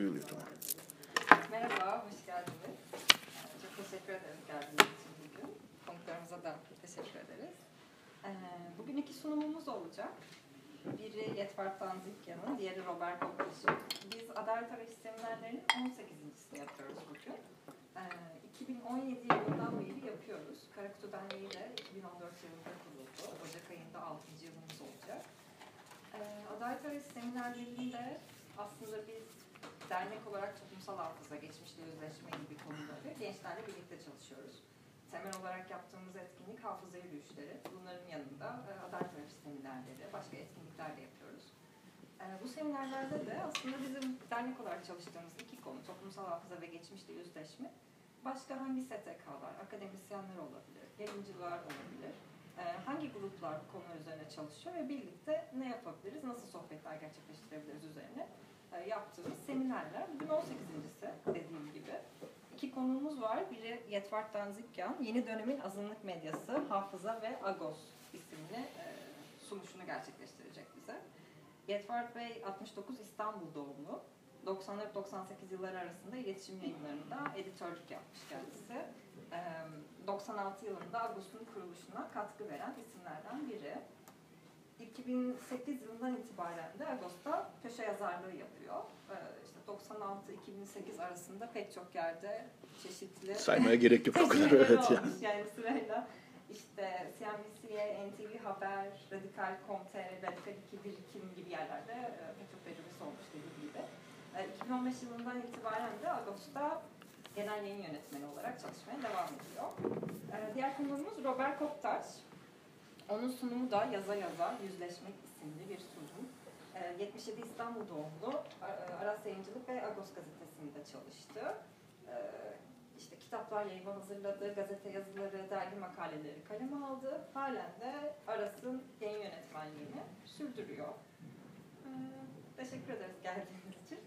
Duyuluyor tamam. Merhaba, hoş geldiniz. Ee, Çok teşekkür ederim geldiğiniz için bugün. Konuklarımıza da teşekkür ederiz. Ee, Bugün iki sunumumuz olacak. Biri Yetvar Tanzikyan'ın, diğeri Robert Kokoş'un. Biz Adalet Arayış Seminerlerinin 18.sini yapıyoruz bugün. Ee, 2017 yılından beri yapıyoruz. Karakutu Derneği de 2014 yılında kuruldu. Ocak ayında 6. yılımız olacak. Ee, Adalet Arayış Seminerlerinde aslında biz dernek olarak toplumsal hafıza, geçmişle yüzleşme gibi konuları gençlerle birlikte çalışıyoruz. Temel olarak yaptığımız etkinlik hafıza yürüyüşleri. Bunların yanında e, adalet arayış seminerleri, başka etkinlikler de yapıyoruz. E, bu seminerlerde de aslında bizim dernek olarak çalıştığımız iki konu, toplumsal hafıza ve geçmişle yüzleşme. Başka hangi STK'lar, akademisyenler olabilir, yayıncılar olabilir, e, hangi gruplar bu konu üzerine çalışıyor ve birlikte ne yapabiliriz, nasıl sohbetler gerçekleştirebiliriz üzerine yaptığımız seminerler. Bugün 18.si dediğim gibi. İki konuğumuz var. Biri Yetvart Danzikyan, yeni dönemin azınlık medyası, Hafıza ve Agos isimli e, sunuşunu gerçekleştirecek bize. Yetvart Bey 69 İstanbul doğumlu. 94-98 yılları arasında iletişim yayınlarında editörlük yapmış kendisi. E, 96 yılında Agos'un kuruluşuna katkı veren isimlerden biri. 2008 yılından itibaren de Ağustos'ta köşe yazarlığı yapıyor. Ee, işte 96-2008 arasında pek çok yerde çeşitli Saymaya gerek yok o kadar. Evet ya. olmuş. Yani sırayla işte CNBC'ye, NTV Haber, Radikal.com.tr, Radikal 2 Birikim gibi yerlerde e, pek çok tecrübesi olmuş dediğim gibi. E, 2015 yılından itibaren de Ağustos'ta genel yayın yönetmeni olarak çalışmaya devam ediyor. E, diğer konuğumuz Robert Koptaş. Onun sunumu da Yaza Yaza Yüzleşmek isimli bir sunum. Ee, 77 İstanbul doğumlu, A- Aras Yayıncılık ve Agos gazetesinde çalıştı. Ee, işte kitaplar yayımı hazırladı, gazete yazıları, dergi makaleleri kaleme aldı. Halen de Aras'ın yayın yönetmenliğini sürdürüyor. Ee, teşekkür ederiz geldiğiniz için.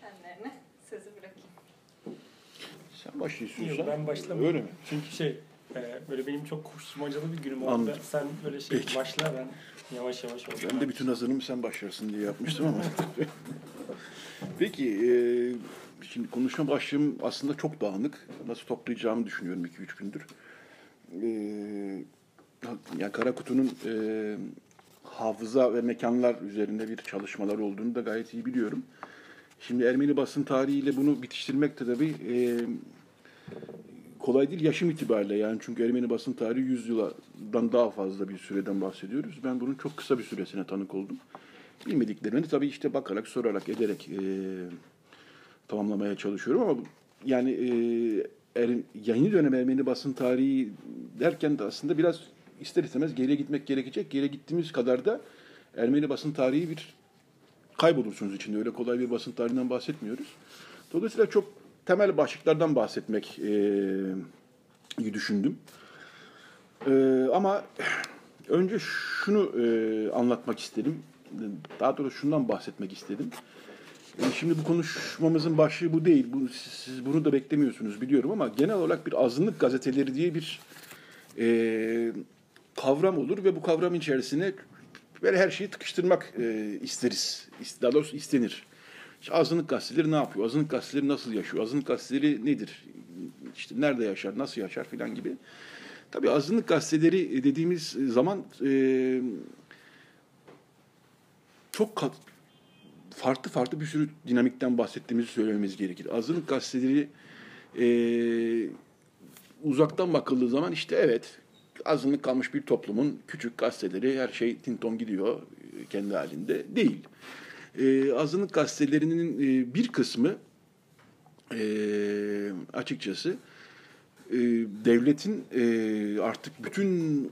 Kendilerine sözü bırakayım. Sen başlıyorsun. Yok ben başlamadım. Öyle mi? Çünkü şey e, böyle benim çok koşturmacalı bir günüm oldu. Anladım. Sen böyle şey Peki. başla ben yavaş yavaş olacağım. Ben de bütün hazırlığımı sen başlarsın diye yapmıştım ama. Peki, e, şimdi konuşma başlığım aslında çok dağınık. Nasıl toplayacağımı düşünüyorum 2-3 gündür. E, yani Kara Kutu'nun e, hafıza ve mekanlar üzerinde bir çalışmalar olduğunu da gayet iyi biliyorum. Şimdi Ermeni basın tarihiyle bunu bitiştirmek de tabii e, kolay değil yaşım itibariyle yani çünkü Ermeni basın tarihi 100 yıldan daha fazla bir süreden bahsediyoruz. Ben bunun çok kısa bir süresine tanık oldum. Bilmediklerimi tabii işte bakarak, sorarak, ederek e, tamamlamaya çalışıyorum ama yani e, er, yeni dönem Ermeni basın tarihi derken de aslında biraz ister istemez geriye gitmek gerekecek. Geriye gittiğimiz kadar da Ermeni basın tarihi bir kaybolursunuz içinde. Öyle kolay bir basın tarihinden bahsetmiyoruz. Dolayısıyla çok temel başlıklardan bahsetmek e, düşündüm. E, ama önce şunu e, anlatmak istedim. Daha doğrusu şundan bahsetmek istedim. E, şimdi bu konuşmamızın başlığı bu değil. Bu, siz, siz bunu da beklemiyorsunuz biliyorum ama genel olarak bir azınlık gazeteleri diye bir e, kavram olur ve bu kavram içerisine böyle her şeyi tıkıştırmak e, isteriz. İst- Daha doğrusu istenir. İşte azınlık gazeteleri ne yapıyor? Azınlık gazeteleri nasıl yaşıyor? Azınlık gazeteleri nedir? İşte nerede yaşar? Nasıl yaşar filan gibi. Tabii azınlık gazeteleri dediğimiz zaman e, çok kat, farklı farklı bir sürü dinamikten bahsettiğimizi söylememiz gerekir. Azınlık gazeteleri e, uzaktan bakıldığı zaman işte evet azınlık kalmış bir toplumun küçük gazeteleri her şey tinton gidiyor e, kendi halinde değil. E, azınlık gazetelerinin e, bir kısmı e, açıkçası e, devletin e, artık bütün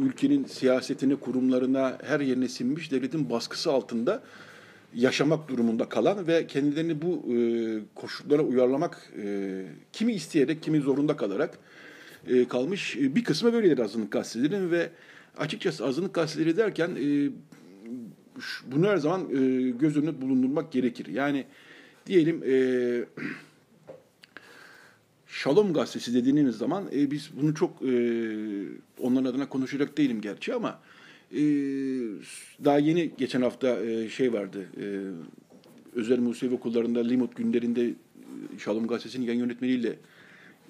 ülkenin siyasetine, kurumlarına, her yerine sinmiş devletin baskısı altında yaşamak durumunda kalan ve kendilerini bu e, koşullara uyarlamak e, kimi isteyerek, kimi zorunda kalarak e, kalmış. E, bir kısmı böyledir azınlık gazetelerin ve açıkçası azınlık gazeteleri derken e, bunu her zaman e, göz önüne bulundurmak gerekir. Yani diyelim e, Şalom gazetesi dediğiniz zaman e, biz bunu çok e, onların adına konuşacak değilim gerçi ama e, daha yeni geçen hafta e, şey vardı e, özel Musevi okullarında Limut günlerinde e, Şalom Gazetesi'nin yayın yönetmeniyle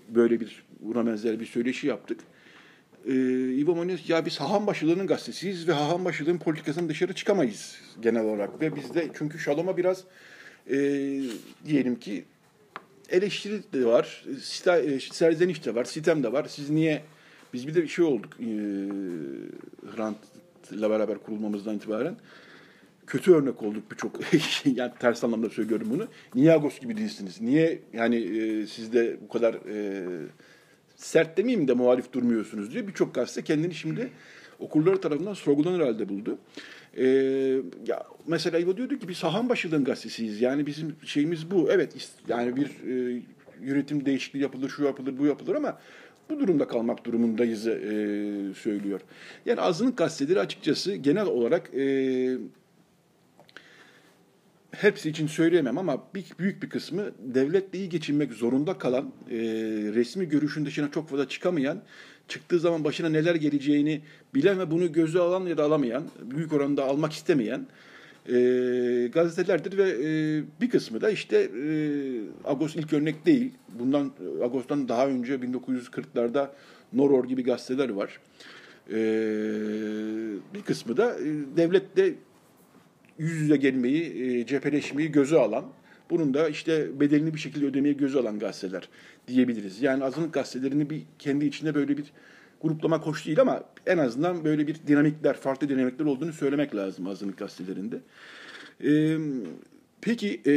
böyle bir buna benzer bir söyleşi yaptık. Ee, İbo Moniz, ya biz haham başılığının gazetesiyiz ve haham başılığın politikasından dışarı çıkamayız genel olarak. Ve bizde çünkü Şalom'a biraz e, diyelim ki eleştiri de var, sita- e, serzeniş de var, sitem de var. Siz niye, biz bir de bir şey olduk e, Hrant'la beraber kurulmamızdan itibaren. Kötü örnek olduk birçok, yani ters anlamda söylüyorum bunu. Niye Agos gibi değilsiniz? Niye yani e, siz de bu kadar e, sert demeyeyim de muhalif durmuyorsunuz diye birçok gazete kendini şimdi okurları tarafından sorgulanır halde buldu. Ee, ya mesela İbo diyordu ki biz sahan başılığın gazetesiyiz. Yani bizim şeyimiz bu. Evet yani bir e, yönetim değişikliği yapılır, şu yapılır, bu yapılır ama bu durumda kalmak durumundayız e, söylüyor. Yani azınlık gazeteleri açıkçası genel olarak e, hepsi için söyleyemem ama bir, büyük bir kısmı devletle iyi geçinmek zorunda kalan, e, resmi görüşün dışına çok fazla çıkamayan, çıktığı zaman başına neler geleceğini bilen ve bunu göze alan ya da alamayan, büyük oranda almak istemeyen e, gazetelerdir ve e, bir kısmı da işte e, Agos ilk örnek değil. Bundan Agos'tan daha önce 1940'larda Noror gibi gazeteler var. E, bir kısmı da e, devletle yüz yüze gelmeyi, e, cepheleşmeyi göze alan, bunun da işte bedelini bir şekilde ödemeyi göze alan gazeteler diyebiliriz. Yani azınlık gazetelerini bir kendi içinde böyle bir gruplama hoş değil ama en azından böyle bir dinamikler, farklı dinamikler olduğunu söylemek lazım azınlık gazetelerinde. E, peki e,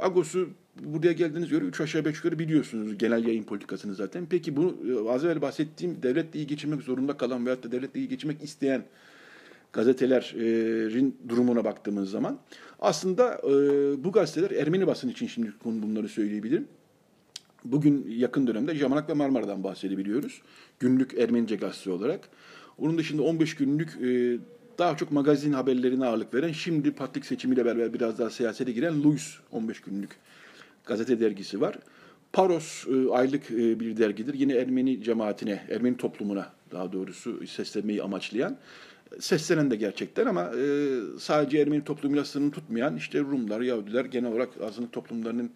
Agos'u buraya geldiğiniz göre üç aşağı beş yukarı biliyorsunuz genel yayın politikasını zaten. Peki bu e, az evvel bahsettiğim devletle iyi geçinmek zorunda kalan veyahut da devletle iyi geçinmek isteyen gazetelerin durumuna baktığımız zaman aslında e, bu gazeteler Ermeni basın için şimdi bunları söyleyebilirim. Bugün yakın dönemde Jamanak ve Marmara'dan bahsedebiliyoruz. Günlük Ermenice gazete olarak. Onun dışında 15 günlük e, daha çok magazin haberlerine ağırlık veren, şimdi patrik seçimiyle beraber biraz daha siyasete giren Louis 15 günlük gazete dergisi var. Paros e, aylık bir dergidir. Yine Ermeni cemaatine, Ermeni toplumuna daha doğrusu seslenmeyi amaçlayan seslenen de gerçekten ama e, sadece Ermeni toplumuyla sınırını tutmayan işte Rumlar, Yahudiler genel olarak azınlık toplumlarının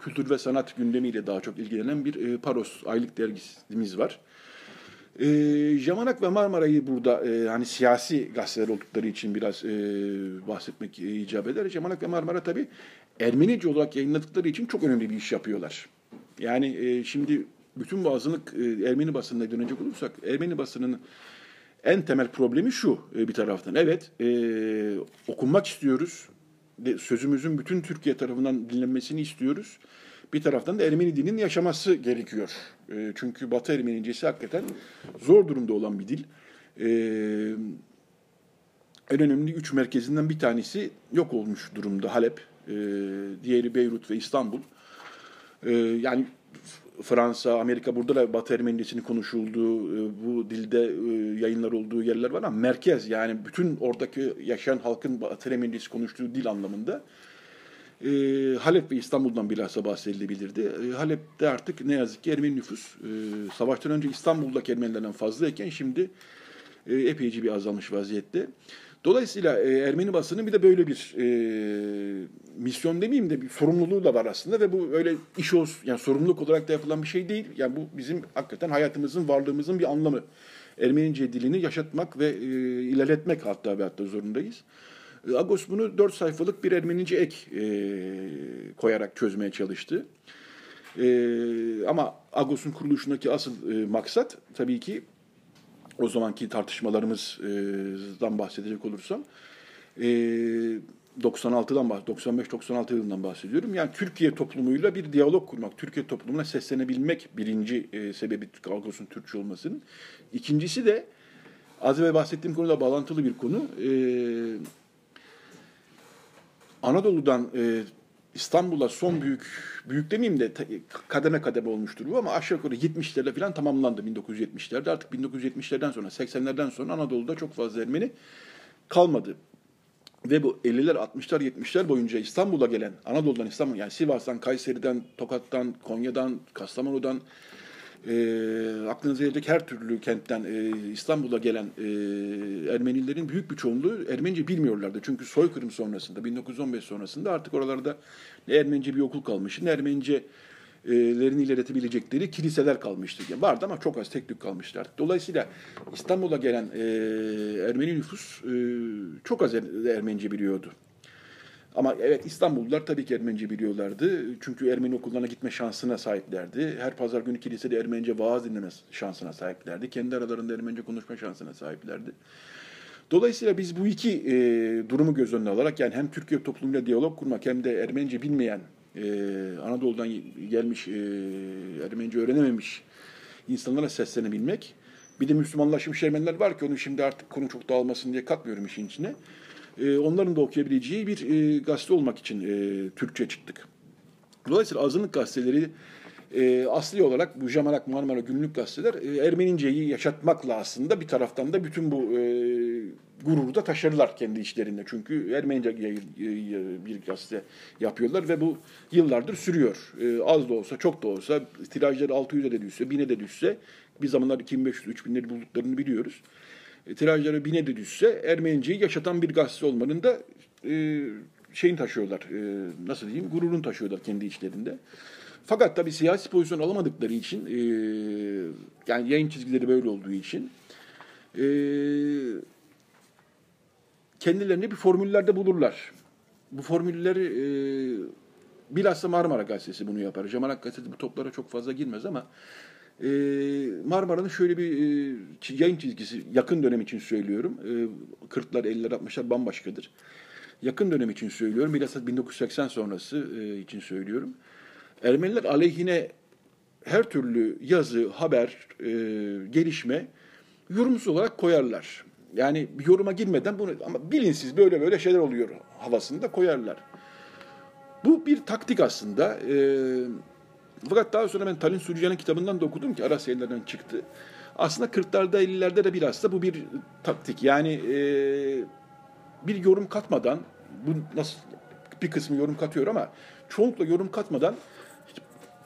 kültür ve sanat gündemiyle daha çok ilgilenen bir e, Paros aylık dergimiz var. E, Jamanak ve Marmara'yı burada e, hani siyasi gazeteler oldukları için biraz e, bahsetmek e, icap eder. Jamanak ve Marmara tabii Ermenice olarak yayınladıkları için çok önemli bir iş yapıyorlar. Yani e, şimdi bütün bu azınlık e, Ermeni basınına dönecek olursak Ermeni basınının en temel problemi şu e, bir taraftan. Evet e, okunmak istiyoruz. Sözümüzün bütün Türkiye tarafından dinlenmesini istiyoruz. Bir taraftan da Ermeni dilinin yaşaması gerekiyor. E, çünkü Batı Ermenicesi hakikaten zor durumda olan bir dil. E, en önemli üç merkezinden bir tanesi yok olmuş durumda Halep. E, diğeri Beyrut ve İstanbul. E, yani Fransa, Amerika burada da Batı Ermenicesini konuşulduğu, e, bu dilde e, yayınlar olduğu yerler var ama merkez yani bütün oradaki yaşayan halkın Batı Ermenicesi konuştuğu dil anlamında e, Halep ve İstanbul'dan bilhassa bahsedilebilirdi. Halep'te artık ne yazık ki Ermeni nüfus savaştan önce İstanbul'daki Ermenilerden fazlayken şimdi epeyce bir azalmış vaziyette. Dolayısıyla e, Ermeni basının bir de böyle bir e, misyon demeyeyim de bir sorumluluğu da var aslında ve bu öyle iş olsun yani sorumluluk olarak da yapılan bir şey değil. Yani bu bizim hakikaten hayatımızın, varlığımızın bir anlamı. Ermenice dilini yaşatmak ve e, ilerletmek hatta ve hatta zorundayız. E, Agos bunu dört sayfalık bir Ermenice ek e, koyarak çözmeye çalıştı. E, ama Agos'un kuruluşundaki asıl e, maksat tabii ki o zamanki tartışmalarımızdan bahsedecek olursam 96'dan 95-96 yılından bahsediyorum. Yani Türkiye toplumuyla bir diyalog kurmak, Türkiye toplumuna seslenebilmek birinci sebebi Agos'un Türkçe olmasının. İkincisi de az evvel bahsettiğim konuda bağlantılı bir konu. Anadolu'dan İstanbul'a son büyük, büyük demeyeyim de kademe kademe olmuştur bu ama aşağı yukarı 70'lerde falan tamamlandı 1970'lerde. Artık 1970'lerden sonra 80'lerden sonra Anadolu'da çok fazla Ermeni kalmadı. Ve bu 50'ler, 60'lar, 70'ler boyunca İstanbul'a gelen, Anadolu'dan İstanbul, yani Sivas'tan, Kayseri'den, Tokat'tan, Konya'dan, Kastamonu'dan e, aklınıza gelecek her türlü kentten e, İstanbul'a gelen e, Ermenilerin büyük bir çoğunluğu Ermenice bilmiyorlardı. Çünkü soykırım sonrasında, 1915 sonrasında artık oralarda ne Ermenice bir okul kalmıştı, ne Ermenice lerini iletebilecekleri kiliseler kalmıştı. Yani vardı ama çok az tek tük kalmıştı artık. Dolayısıyla İstanbul'a gelen e, Ermeni nüfus e, çok az er, Ermenice biliyordu. Ama evet İstanbullular tabii ki Ermenice biliyorlardı. Çünkü Ermeni okullarına gitme şansına sahiplerdi. Her pazar günü kilisede Ermenice vaaz dinleme şansına sahiplerdi. Kendi aralarında Ermenice konuşma şansına sahiplerdi. Dolayısıyla biz bu iki e, durumu göz önüne alarak yani hem Türkiye toplumuyla diyalog kurmak hem de Ermenice bilmeyen, e, Anadolu'dan gelmiş, e, Ermenice öğrenememiş insanlara seslenebilmek. Bir de Müslümanlaşmış Ermeniler var ki onu şimdi artık konu çok dağılmasın diye katmıyorum işin içine. E, onların da okuyabileceği bir e, gazete olmak için e, Türkçe çıktık. Dolayısıyla azınlık gazeteleri e, asli olarak bu Jamarak, Marmara günlük gazeteler e, Ermeninceyi yaşatmakla aslında bir taraftan da bütün bu e, gururu da taşırlar kendi içlerinde. Çünkü Ermenice bir gazete yapıyorlar ve bu yıllardır sürüyor. E, az da olsa, çok da olsa, tirajları 600'e de düşse, 1000'e de düşse, bir zamanlar 2500-3000'leri bulduklarını biliyoruz. E, tirajları 1000'e de düşse Ermeniceyi yaşatan bir gazete olmanın da e, şeyin taşıyorlar, e, nasıl diyeyim, gururunu taşıyorlar kendi içlerinde. Fakat tabii siyasi pozisyon alamadıkları için, e, yani yayın çizgileri böyle olduğu için, e, kendilerine bir formüllerde bulurlar. Bu formülleri e, bilhassa Marmara Gazetesi bunu yapar. Cemalat Gazetesi bu toplara çok fazla girmez ama e, Marmara'nın şöyle bir e, yayın çizgisi, yakın dönem için söylüyorum. E, 40'lar, 50'ler, 60'lar bambaşkadır. Yakın dönem için söylüyorum. Bilhassa 1980 sonrası e, için söylüyorum. Ermeniler aleyhine her türlü yazı, haber, e, gelişme yorumsuz olarak koyarlar. Yani bir yoruma girmeden bunu ama bilinsiz böyle böyle şeyler oluyor havasında koyarlar. Bu bir taktik aslında. E, fakat daha sonra ben Talin Sürücan'ın kitabından da okudum ki Aras yayınlarından çıktı. Aslında 40'larda 50'lerde de biraz da bu bir taktik. Yani e, bir yorum katmadan bu nasıl bir kısmı yorum katıyor ama çoğunlukla yorum katmadan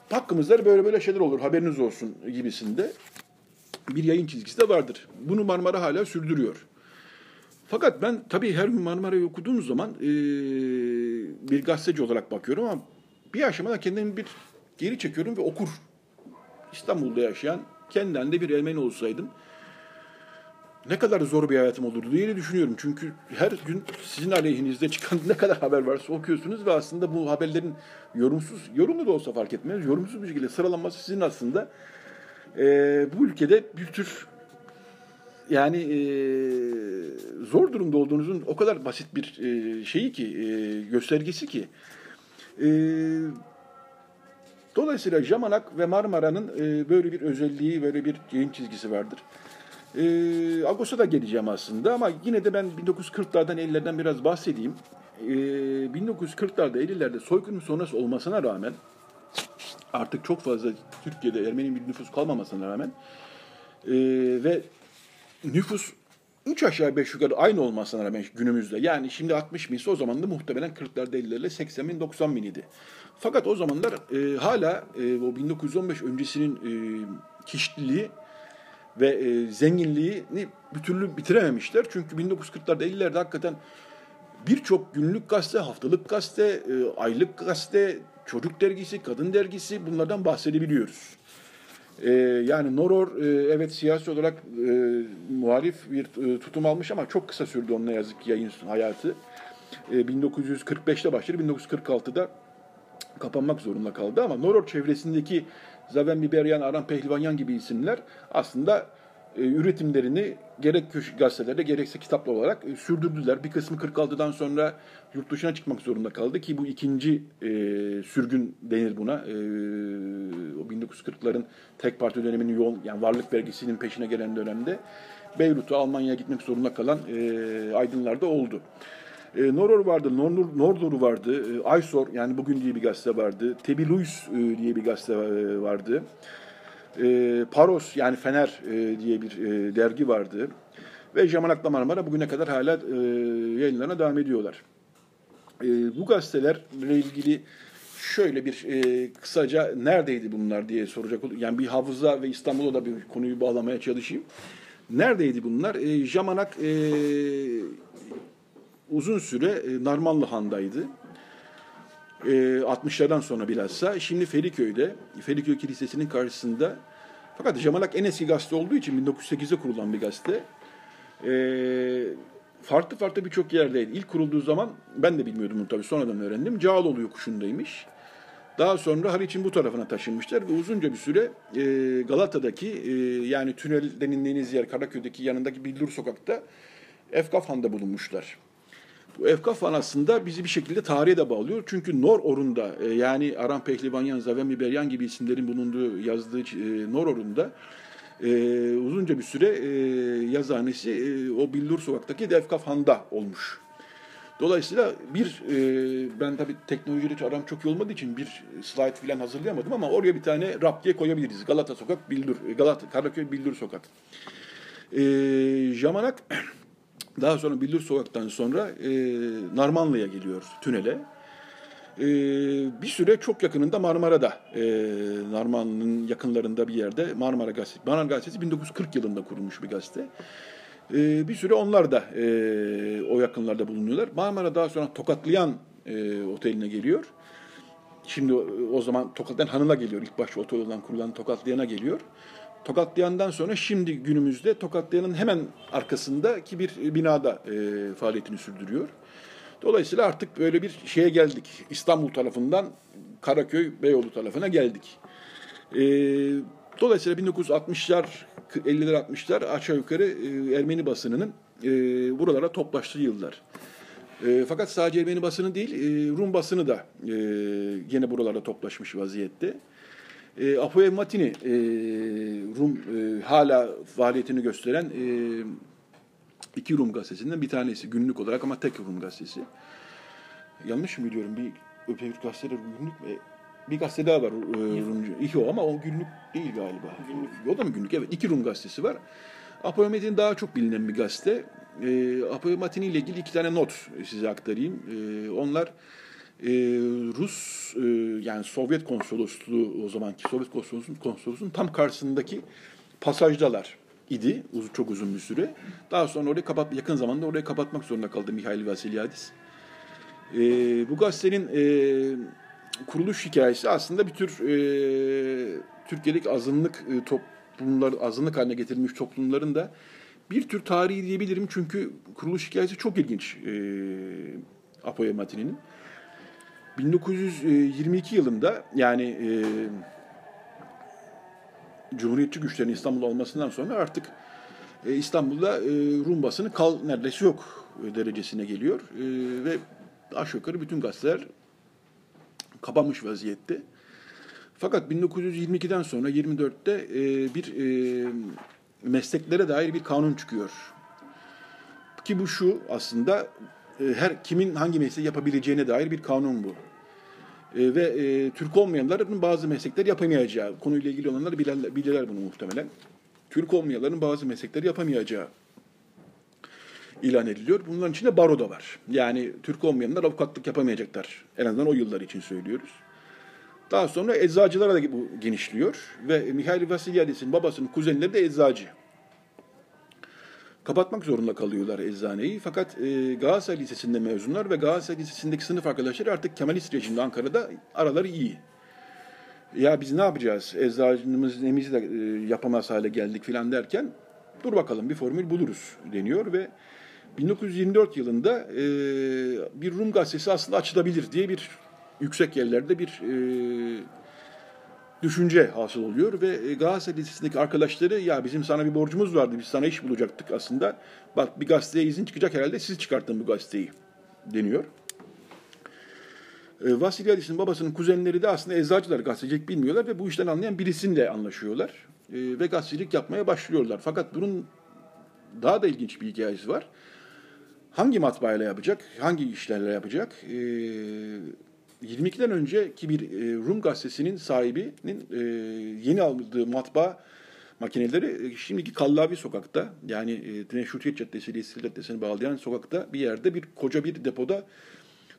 hakkımızda böyle böyle şeyler olur haberiniz olsun gibisinde bir yayın çizgisi de vardır. Bunu Marmara hala sürdürüyor. Fakat ben tabii her gün Marmara'yı okuduğum zaman e, bir gazeteci olarak bakıyorum ama bir aşamada kendimi bir geri çekiyorum ve okur. İstanbul'da yaşayan kendinden de bir Ermeni olsaydım ne kadar zor bir hayatım olurdu diye düşünüyorum. Çünkü her gün sizin aleyhinizde çıkan ne kadar haber varsa okuyorsunuz ve aslında bu haberlerin yorumsuz, yorumlu da olsa fark etmez, yorumsuz bir şekilde sıralanması sizin aslında e, bu ülkede bir tür yani e, zor durumda olduğunuzun o kadar basit bir e, şeyi ki, e, göstergesi ki. E, dolayısıyla Jamanak ve Marmara'nın e, böyle bir özelliği, böyle bir yayın çizgisi vardır. E, Agos'a da geleceğim aslında ama yine de ben 1940'lardan 50'lerden biraz bahsedeyim. E, 1940'larda 50'lerde soykırım sonrası olmasına rağmen artık çok fazla Türkiye'de Ermeni bir nüfus kalmamasına rağmen e, ve nüfus 3 aşağı 5 yukarı aynı olmasına rağmen günümüzde yani şimdi 60 binse o zaman da muhtemelen 40'larda 50'lerle 80 bin 90 bin idi. Fakat o zamanlar e, hala e, o 1915 öncesinin e, kişiliği ve e, zenginliğini bir türlü bitirememişler. Çünkü 1940'larda 50'lerde hakikaten birçok günlük gazete, haftalık gazete, e, aylık gazete, çocuk dergisi, kadın dergisi bunlardan bahsedebiliyoruz. E, yani Noror e, evet siyasi olarak e, muhalif bir e, tutum almış ama çok kısa sürdü onun yazık ki yayın hayatı. E, 1945'te başladı, 1946'da kapanmak zorunda kaldı ama Noror çevresindeki Zaven Biberyan, Aram Pehlivanyan gibi isimler aslında e, üretimlerini gerek gazetelerde gerekse kitaplı olarak e, sürdürdüler. Bir kısmı 46'dan sonra yurt dışına çıkmak zorunda kaldı ki bu ikinci e, sürgün denir buna. E, o 1940'ların tek parti döneminin yoğun yani varlık vergisinin peşine gelen dönemde Beyrut'a Almanya'ya gitmek zorunda kalan e, aydınlar da oldu. E, Noror vardı, Nordor, Nordor vardı, e, Aysor yani bugün diye bir gazete vardı, Tebiluis e, diye bir gazete e, vardı. E, Paros yani Fener e, diye bir e, dergi vardı. Ve Jamanakla Marmara bugüne kadar hala e, yayınlarına devam ediyorlar. E, bu gazetelerle ilgili şöyle bir e, kısaca neredeydi bunlar diye soracak. Yani bir hafıza ve İstanbul'a da bir konuyu bağlamaya çalışayım. Neredeydi bunlar? E, Jamanak e, uzun süre e, Narmanlı Han'daydı. E, 60'lardan sonra bilhassa. Şimdi Feriköy'de, Feriköy Kilisesi'nin karşısında. Fakat Jamanak en eski gazete olduğu için 1908'de kurulan bir gazete. E, farklı farklı birçok yerdeydi. İlk kurulduğu zaman ben de bilmiyordum bunu tabii sonradan öğrendim. Cağaloğlu yokuşundaymış. Daha sonra Haliç'in bu tarafına taşınmışlar ve uzunca bir süre e, Galata'daki e, yani tünel denildiğiniz yer Karaköy'deki yanındaki Bildur Sokak'ta Efkaf Han'da bulunmuşlar. Efkaf Han aslında bizi bir şekilde tarihe de bağlıyor. Çünkü Nor Orun'da e, yani Aram Pehlivanyan, Zavem Beryan gibi isimlerin bulunduğu yazdığı e, Nor Orun'da e, uzunca bir süre e, yazıhanesi e, o Bildur Sokak'taki Efkaf Han'da olmuş. Dolayısıyla bir, e, ben tabii teknolojiyle hiç aram çok iyi olmadığı için bir slide falan hazırlayamadım ama oraya bir tane rap diye koyabiliriz. Galata Sokak, Bildur, Galata, Karaköy, Bildur Sokak. E, Jamanak daha sonra Bildur Sokak'tan sonra e, Narmanlı'ya geliyor, tünele. E, bir süre çok yakınında Marmara'da, e, Narmanlı'nın yakınlarında bir yerde Marmara Gazetesi. Marmara Gazetesi 1940 yılında kurulmuş bir gazete. Ee, bir süre onlar da e, o yakınlarda bulunuyorlar. Marmara daha sonra Tokatlayan e, oteline geliyor. Şimdi o zaman Tokatlayan Hanı'na geliyor. İlk başta otel olan kurulan Tokatlayan'a geliyor. Tokatlayan'dan sonra şimdi günümüzde Tokatlayan'ın hemen arkasındaki bir binada e, faaliyetini sürdürüyor. Dolayısıyla artık böyle bir şeye geldik. İstanbul tarafından Karaköy, Beyoğlu tarafına geldik. E, dolayısıyla 1960'lar 50'ler 60'lar aşağı yukarı e, Ermeni basınının e, buralara toplaştığı yıllar. E, fakat sadece Ermeni basını değil, e, Rum basını da e, yine buralarda toplaşmış vaziyette. E, Apoev Matini, e, Rum e, hala faaliyetini gösteren e, iki Rum gazetesinden bir tanesi günlük olarak ama tek Rum gazetesi. Yanlış mı biliyorum? Bir öbür gazeteler günlük mü? Bir gazete daha var e, Rumcu. İki o ama o günlük değil galiba. Günlük. O da mı günlük? Evet. iki Rum gazetesi var. Apollo Metin daha çok bilinen bir gazete. E, Apollo Metin ile ilgili iki tane not size aktarayım. E, onlar e, Rus e, yani Sovyet konsolosluğu o zamanki Sovyet konsolosluğun, konsolosluğun tam karşısındaki pasajdalar idi uzun, çok uzun bir süre. Daha sonra orayı kapat yakın zamanda orayı kapatmak zorunda kaldı Mihail Vasilyadis. E, bu gazetenin e, kuruluş hikayesi aslında bir tür e, Türkiye'deki azınlık e, toplumlar, azınlık haline getirilmiş toplumların da bir tür tarihi diyebilirim. Çünkü kuruluş hikayesi çok ilginç e, Apoya Matini'nin. 1922 yılında yani e, Cumhuriyetçi güçlerin İstanbul almasından sonra artık e, İstanbul'da e, Rum basını kal neredeyse yok derecesine geliyor. E, ve aşağı yukarı bütün gazeteler kapanmış vaziyette. Fakat 1922'den sonra 24'te e, bir e, mesleklere dair bir kanun çıkıyor. Ki bu şu aslında e, her kimin hangi mesleği yapabileceğine dair bir kanun bu. E, ve e, Türk olmayanların bazı meslekler yapamayacağı, konuyla ilgili olanlar bilirler, bilirler bunu muhtemelen. Türk olmayanların bazı meslekleri yapamayacağı ilan ediliyor. Bunların içinde baro da var. Yani Türk olmayanlar avukatlık yapamayacaklar. En azından o yıllar için söylüyoruz. Daha sonra eczacılara da bu genişliyor. Ve Mihail Vasilyadis'in babasının kuzenleri de eczacı. Kapatmak zorunda kalıyorlar eczaneyi. Fakat e, Galatasaray Lisesi'nde mezunlar ve Galatasaray Lisesi'ndeki sınıf arkadaşları artık Kemalist rejimde Ankara'da araları iyi. Ya biz ne yapacağız? Eczacımız nemizi de e, yapamaz hale geldik filan derken dur bakalım bir formül buluruz deniyor ve 1924 yılında e, bir Rum gazetesi aslında açılabilir diye bir yüksek yerlerde bir e, düşünce hasıl oluyor ve e, Galatasaray Lisesi'ndeki arkadaşları ya bizim sana bir borcumuz vardı biz sana iş bulacaktık aslında. Bak bir gazeteye izin çıkacak herhalde siz çıkarttın bu gazeteyi deniyor. E, Vasilyadis'in babasının kuzenleri de aslında eczacılar gazetecilik bilmiyorlar ve bu işten anlayan birisiyle anlaşıyorlar. E, ve gazetecilik yapmaya başlıyorlar. Fakat bunun daha da ilginç bir hikayesi var. Hangi matbaayla yapacak, hangi işlerle yapacak? E, 22'den önceki bir e, Rum gazetesinin sahibinin e, yeni aldığı matbaa makineleri e, şimdiki Kallavi sokakta yani Meşrutiyet Caddesi ile İstiklal Caddesi'ni bağlayan sokakta bir yerde bir koca bir depoda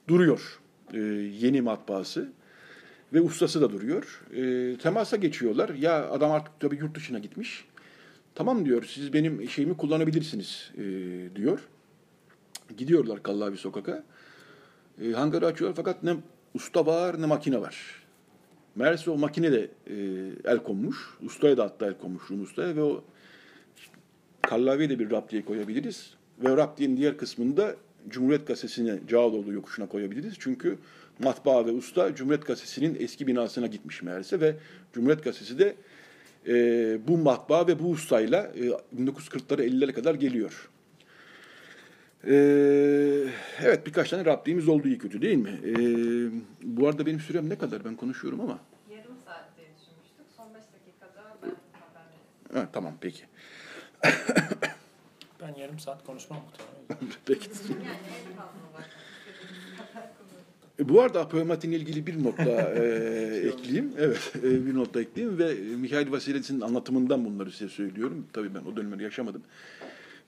duruyor yeni matbaası. ve ustası da duruyor. Temasa geçiyorlar. Ya adam artık tabii yurt dışına gitmiş. Tamam diyor siz benim şeyimi kullanabilirsiniz diyor. Gidiyorlar Kallavi sokaka. Hangarı açıyorlar fakat ne usta var ne makine var. Meğerse o makine de e, el konmuş. Ustaya da hatta el konmuş Rum ustaya ve o Kallavi'ye de bir raptiye koyabiliriz. Ve raptiyenin diğer kısmında Cumhuriyet Gazetesi'ne Cağaloğlu yokuşuna koyabiliriz. Çünkü matbaa ve usta Cumhuriyet Gazetesi'nin eski binasına gitmiş meğerse ve Cumhuriyet Gazetesi de e, bu matbaa ve bu ustayla e, 1940'lara 50'lere kadar geliyor. E, evet birkaç tane raptiğimiz oldu iyi kötü değil mi? E, bu arada benim sürem ne kadar? Ben konuşuyorum ama. Yarım saat diye düşünmüştük. Son 5 dakikada ben haber. Ha, tamam peki. Ben yarım saat konuşmam muhtemelen. peki. Yani en fazla. E, Bu arada Apoematin'le ilgili bir not daha e, ekleyeyim. Evet, e, bir not da ekleyeyim ve Mihail Vasilevs'in anlatımından bunları size söylüyorum. Tabii ben o dönemleri yaşamadım.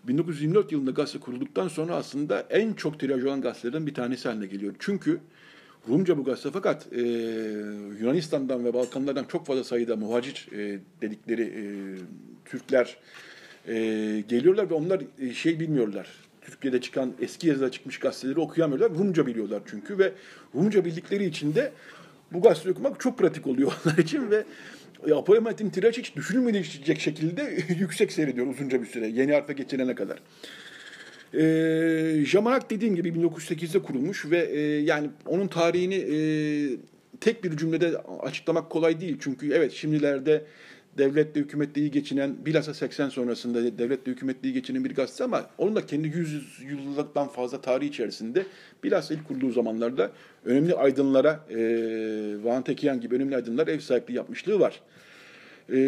1924 yılında gazete kurulduktan sonra aslında en çok tiraj olan gazetelerden bir tanesi haline geliyor. Çünkü Rumca bu gazete fakat e, Yunanistan'dan ve Balkanlardan çok fazla sayıda muhacir e, dedikleri e, Türkler e, geliyorlar ve onlar e, şey bilmiyorlar. Türkiye'de çıkan eski yazıda çıkmış gazeteleri okuyamıyorlar. Rumca biliyorlar çünkü ve Rumca bildikleri için de bu gazeteyi okumak çok pratik oluyor onlar için ve Apoematin tiraj hiç düşünülmeyecek şekilde yüksek seyrediyor uzunca bir süre. Yeni harfe geçilene kadar. E, Jamanak dediğim gibi 1908'de kurulmuş ve e, yani onun tarihini e, tek bir cümlede açıklamak kolay değil. Çünkü evet şimdilerde devletle hükümetle iyi geçinen bilhassa 80 sonrasında devletle hükümetle iyi geçinen bir gazete ama onun da kendi 100 yıllıktan fazla tarihi içerisinde bilhassa ilk kurduğu zamanlarda önemli aydınlara e, Van Tekiyan gibi önemli aydınlar ev sahipliği yapmışlığı var. E,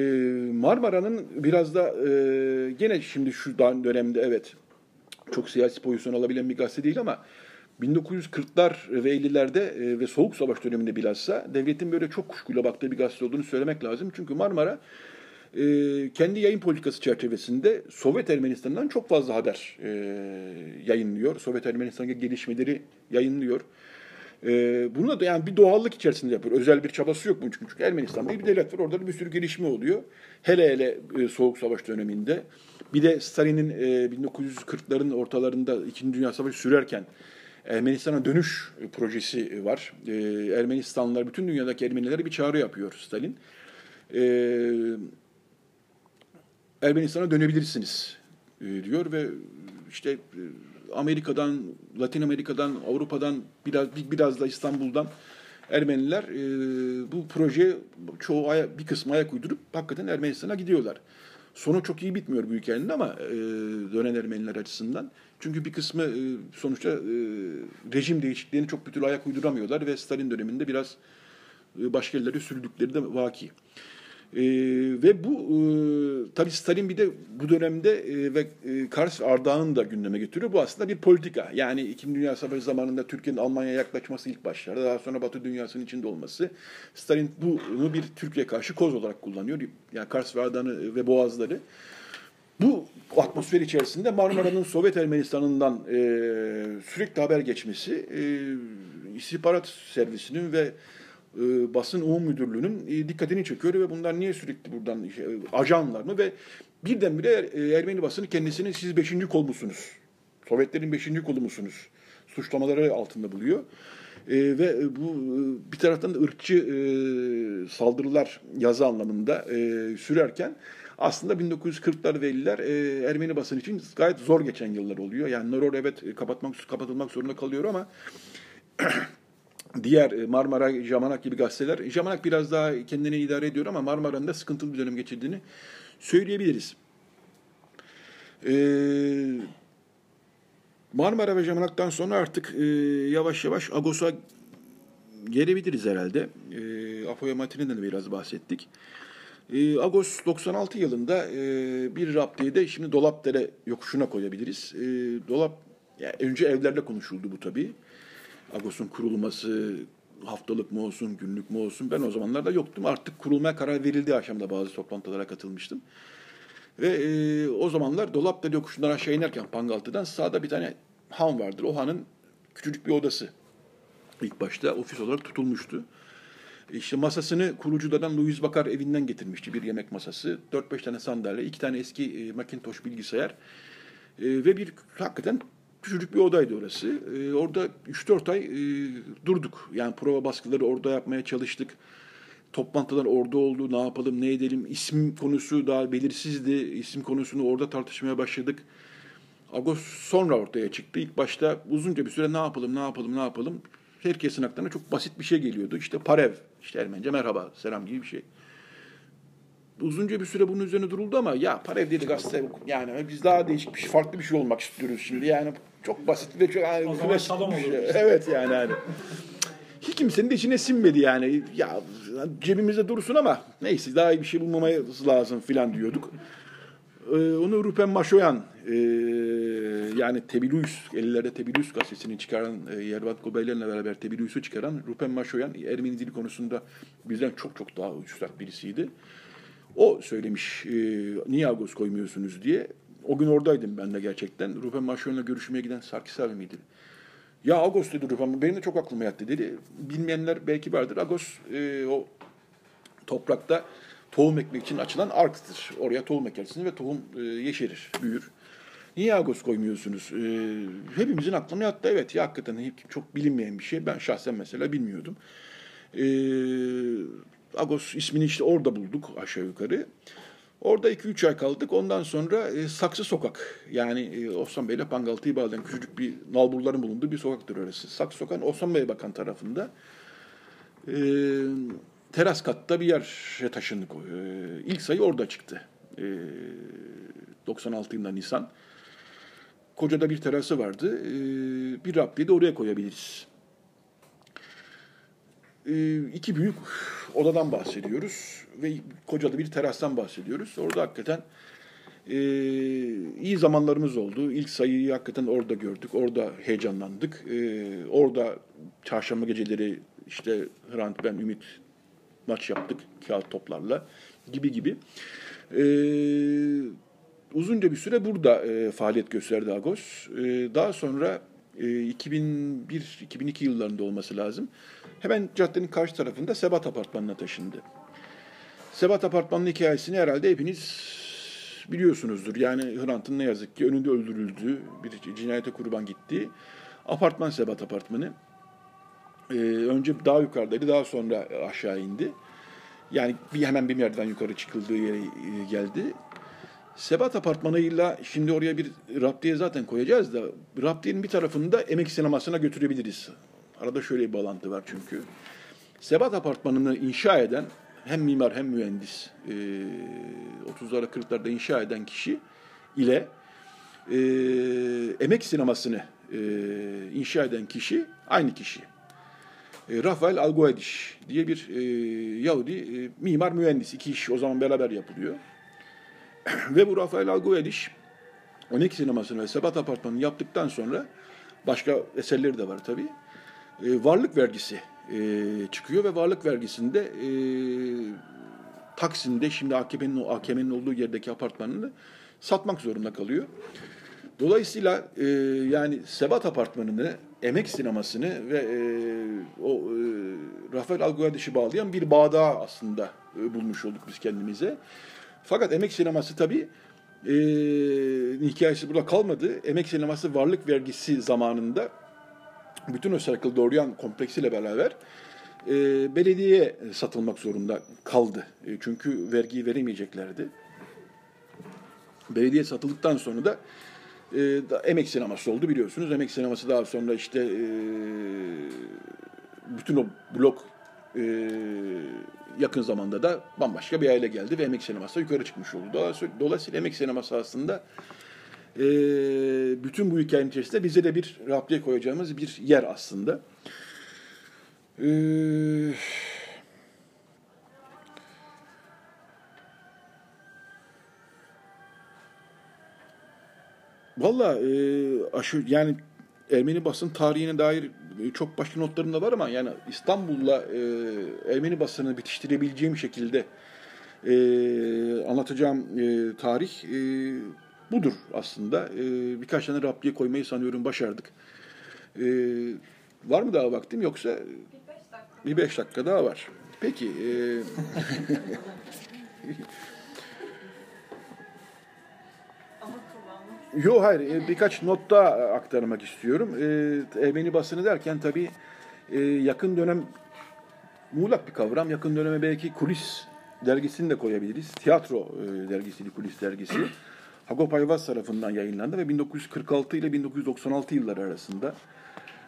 Marmara'nın biraz da e, gene şimdi şu dönemde evet çok siyasi pozisyon alabilen bir gazete değil ama 1940'lar ve 50'lerde e, ve Soğuk Savaş döneminde bilhassa devletin böyle çok kuşkuyla baktığı bir gazete olduğunu söylemek lazım. Çünkü Marmara e, kendi yayın politikası çerçevesinde Sovyet Ermenistan'dan çok fazla haber e, yayınlıyor. Sovyet Ermenistan'daki gelişmeleri yayınlıyor. Bunu da yani bir doğallık içerisinde yapıyor. Özel bir çabası yok bunun çünkü. çünkü Ermenistan'da bir devlet var. Orada da bir sürü gelişme oluyor. Hele hele Soğuk Savaş döneminde. Bir de Stalin'in 1940'ların ortalarında İkinci Dünya Savaşı sürerken Ermenistan'a dönüş projesi var. Ermenistanlılar, bütün dünyadaki Ermenilere bir çağrı yapıyor Stalin. Ermenistan'a dönebilirsiniz diyor ve işte Amerika'dan, Latin Amerika'dan, Avrupa'dan, biraz biraz da İstanbul'dan Ermeniler bu proje çoğu bir kısmı ayak uydurup hakikaten Ermenistan'a gidiyorlar. Sonu çok iyi bitmiyor bu hikayenin ama e, dönen Ermeniler açısından. Çünkü bir kısmı e, sonuçta e, rejim değişikliğini çok bir türlü ayak uyduramıyorlar ve Stalin döneminde biraz e, başka yerlere sürdükleri de vaki. E, ve bu e, tabii Stalin bir de bu dönemde e, ve e, Kars Ardahan'ı da gündeme getiriyor. Bu aslında bir politika. Yani İkinci Dünya Savaşı zamanında Türkiye'nin Almanya'ya yaklaşması ilk başlarda. Daha sonra Batı dünyasının içinde olması. Stalin bunu bir Türkiye karşı koz olarak kullanıyor. Yani Kars ve Ardahan'ı ve Boğazları. Bu atmosfer içerisinde Marmara'nın Sovyet Ermenistan'ından e, sürekli haber geçmesi, e, istihbarat servisinin ve e, basın umum müdürlüğünün e, dikkatini çekiyor ve bunlar niye sürekli buradan e, ajanlar mı ve birdenbire e, Ermeni basını kendisini siz beşinci kol musunuz? Sovyetlerin beşinci kolu musunuz? Suçlamaları altında buluyor. E, ve bu e, bir taraftan da ırkçı e, saldırılar yazı anlamında e, sürerken aslında 1940'lar ve 50'ler e, Ermeni basın için gayet zor geçen yıllar oluyor. Yani Noror evet kapatmak kapatılmak zorunda kalıyor ama diğer e, Marmara, Jamanak gibi gazeteler, Jamanak biraz daha kendini idare ediyor ama Marmara'nın da sıkıntılı bir dönem geçirdiğini söyleyebiliriz. Ee, Marmara ve Jamanak'tan sonra artık e, yavaş yavaş Agos'a gelebiliriz herhalde. E, Apoya de biraz bahsettik. E, Agos 96 yılında e, bir raptiyi de şimdi Dolapdere yokuşuna koyabiliriz. E, Dolap, yani önce evlerle konuşuldu bu tabii. Agos'un kurulması haftalık mı olsun, günlük mü olsun ben o zamanlarda yoktum. Artık kurulmaya karar verildiği aşamada bazı toplantılara katılmıştım. Ve e, o zamanlar Dolapdere yokuşundan aşağı inerken Pangaltı'dan sağda bir tane han vardır. O hanın küçücük bir odası. İlk başta ofis olarak tutulmuştu. İşte masasını kuruculardan Louis Bakar evinden getirmişti bir yemek masası. 4-5 tane sandalye, iki tane eski e, Macintosh bilgisayar e, ve bir hakikaten küçücük bir odaydı orası. E, orada 3-4 ay durduk. Yani prova baskıları orada yapmaya çalıştık. Toplantılar orada oldu. Ne yapalım, ne edelim? İsim konusu daha belirsizdi. İsim konusunu orada tartışmaya başladık. Agos sonra ortaya çıktı. İlk başta uzunca bir süre ne yapalım, ne yapalım, ne yapalım. Herkesin aklına çok basit bir şey geliyordu. İşte parev, işte Ermence merhaba, selam gibi bir şey. Uzunca bir süre bunun üzerine duruldu ama ya parev dedi gazete yani biz daha değişik bir şey, farklı bir şey olmak istiyoruz şimdi. Yani çok basit ve çok yani O zaman olur şey. Evet yani hani. Hiç kimsenin de içine sinmedi yani. Ya cebimizde dursun ama neyse daha iyi bir şey bulmamız lazım filan diyorduk. Ee, onu Rupen Maşoyan e, yani Tebilüs, ellerde Tebilüs gazetesini çıkaran, e, Yervat Gobeller'le beraber Tebilüs'ü çıkaran Rupen Maşoyan Ermeni dili konusunda bizden çok çok daha üstad birisiydi. O söylemiş e, niye Agos koymuyorsunuz diye. O gün oradaydım ben de gerçekten. Rupen Maşoyan'la görüşmeye giden Sarkis abi miydi? Ya Agos dedi Rupen, benim de çok aklıma yattı dedi. Bilmeyenler belki vardır. Agos e, o toprakta tohum ekmek için açılan arktır. Oraya tohum ekersiniz ve tohum e, yeşerir, büyür. Niye Agos koymuyorsunuz? E, hepimizin aklına yattı. Evet ya hakikaten çok bilinmeyen bir şey. Ben şahsen mesela bilmiyordum. E, Agos ismini işte orada bulduk aşağı yukarı. Orada 2-3 ay kaldık. Ondan sonra e, Saksı Sokak. Yani e, Osman Bey'le Pangaltı'yı bağlayan küçücük bir nalburların bulunduğu bir sokaktır orası. Saksı Sokak'ın Osman Bey Bakan tarafında. E, teras katta bir yere taşındık. E, ilk sayı orada çıktı. E, 96 yılında Nisan. Kocada bir terası vardı. E, bir Rabbi'yi de oraya koyabiliriz. E, iki büyük odadan bahsediyoruz ve kocada bir terastan bahsediyoruz. Orada hakikaten e, iyi zamanlarımız oldu. İlk sayıyı hakikaten orada gördük. Orada heyecanlandık. E, orada çarşamba geceleri işte Hrant ben Ümit maç yaptık kağıt toplarla gibi gibi. E, uzunca bir süre burada e, faaliyet gösterdi Agos. E, daha sonra e, 2001-2002 yıllarında olması lazım. Hemen caddenin karşı tarafında Sebat Apartmanı'na taşındı. Sebat Apartmanı'nın hikayesini herhalde hepiniz biliyorsunuzdur. Yani Hrant'ın ne yazık ki önünde öldürüldüğü, bir cinayete kurban gittiği apartman Sebat Apartmanı. Ee, önce daha yukarıdaydı, daha sonra aşağı indi. Yani bir hemen bir yerden yukarı çıkıldığı yere e, geldi. Sebat Apartmanı'yla şimdi oraya bir raptiye zaten koyacağız da raptiyenin bir tarafını da emek sinemasına götürebiliriz. Arada şöyle bir bağlantı var çünkü. Sebat Apartmanı'nı inşa eden hem mimar hem mühendis e, 30'lara 40'larda inşa eden kişi ile e, emek sinemasını e, inşa eden kişi aynı kişi. E, Rafael Algoediş diye bir e, Yahudi e, mimar mühendis. iki iş o zaman beraber yapılıyor. Ve bu Rafael Algoediş 12 sinemasını ve Sebat Apartmanı'nı yaptıktan sonra başka eserleri de var tabii. E, varlık vergisi e, çıkıyor ve varlık vergisinde e, Taksim'de şimdi AKP'nin AKM'nin olduğu yerdeki apartmanını satmak zorunda kalıyor. Dolayısıyla e, yani Sebat Apartmanı'nı, Emek Sineması'nı ve e, o e, Rafael Algoyadiş'i bağlayan bir bağdağı aslında e, bulmuş olduk biz kendimize. Fakat Emek Sineması tabii e, hikayesi burada kalmadı. Emek Sineması varlık vergisi zamanında bütün o Circle Dorian kompleksiyle beraber e, belediyeye satılmak zorunda kaldı. E, çünkü vergiyi veremeyeceklerdi. Belediye satıldıktan sonra da e, emek sineması oldu biliyorsunuz. Emek sineması daha sonra işte e, bütün o blok e, yakın zamanda da bambaşka bir aile geldi ve emek sineması yukarı çıkmış oldu. Dolayısıyla, emek sineması aslında e, bütün bu hikayenin içerisinde bize de bir rapliye koyacağımız bir yer aslında. E, Valla e, aşı yani Ermeni basın tarihine dair e, çok başka notlarım da var ama yani İstanbul'la e, Ermeni basını bitiştirebileceğim şekilde e, anlatacağım e, tarih e, budur aslında. E, birkaç tane rapliye koymayı sanıyorum başardık. E, var mı daha vaktim yoksa Bir beş dakika. bir beş dakika daha var. Peki. e, kullanmak Yo hayır e, birkaç not daha aktarmak istiyorum. E, Ermeni basını derken tabii e, yakın dönem muğlak bir kavram. Yakın döneme belki kulis dergisini de koyabiliriz. Tiyatro e, dergisiydi kulis dergisi. Hagop Ayvaz tarafından yayınlandı ve 1946 ile 1996 yılları arasında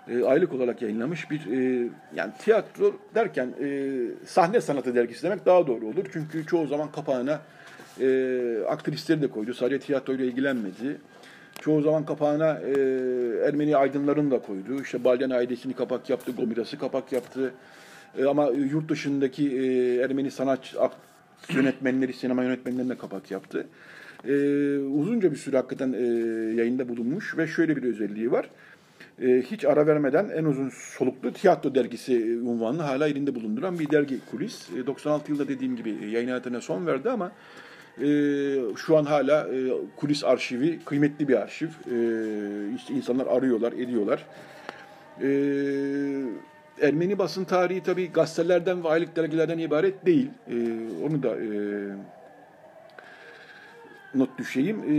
e, aylık olarak yayınlamış bir e, yani tiyatro derken e, sahne sanatı dergisi demek daha doğru olur. Çünkü çoğu zaman kapağına e, aktrisleri de koydu. Sadece tiyatroyla ilgilenmedi. Çoğu zaman kapağına e, Ermeni aydınlarını da koydu. İşte Balyan ailesini kapak yaptı, Gomiras'ı kapak yaptı. E, ama yurt dışındaki e, Ermeni sanat yönetmenleri, sinema yönetmenlerine kapak yaptı. E, uzunca bir süre hakikaten e, yayında bulunmuş ve şöyle bir özelliği var. E, hiç ara vermeden en uzun soluklu tiyatro dergisi e, unvanını hala elinde bulunduran bir dergi kulis. E, 96 yılda dediğim gibi e, yayın hayatına son verdi ama e, şu an hala e, kulis arşivi kıymetli bir arşiv. E, işte insanlar arıyorlar, ediyorlar. E, Ermeni basın tarihi tabii gazetelerden ve aylık dergilerden ibaret değil. E, onu da e, not düşeyim. E,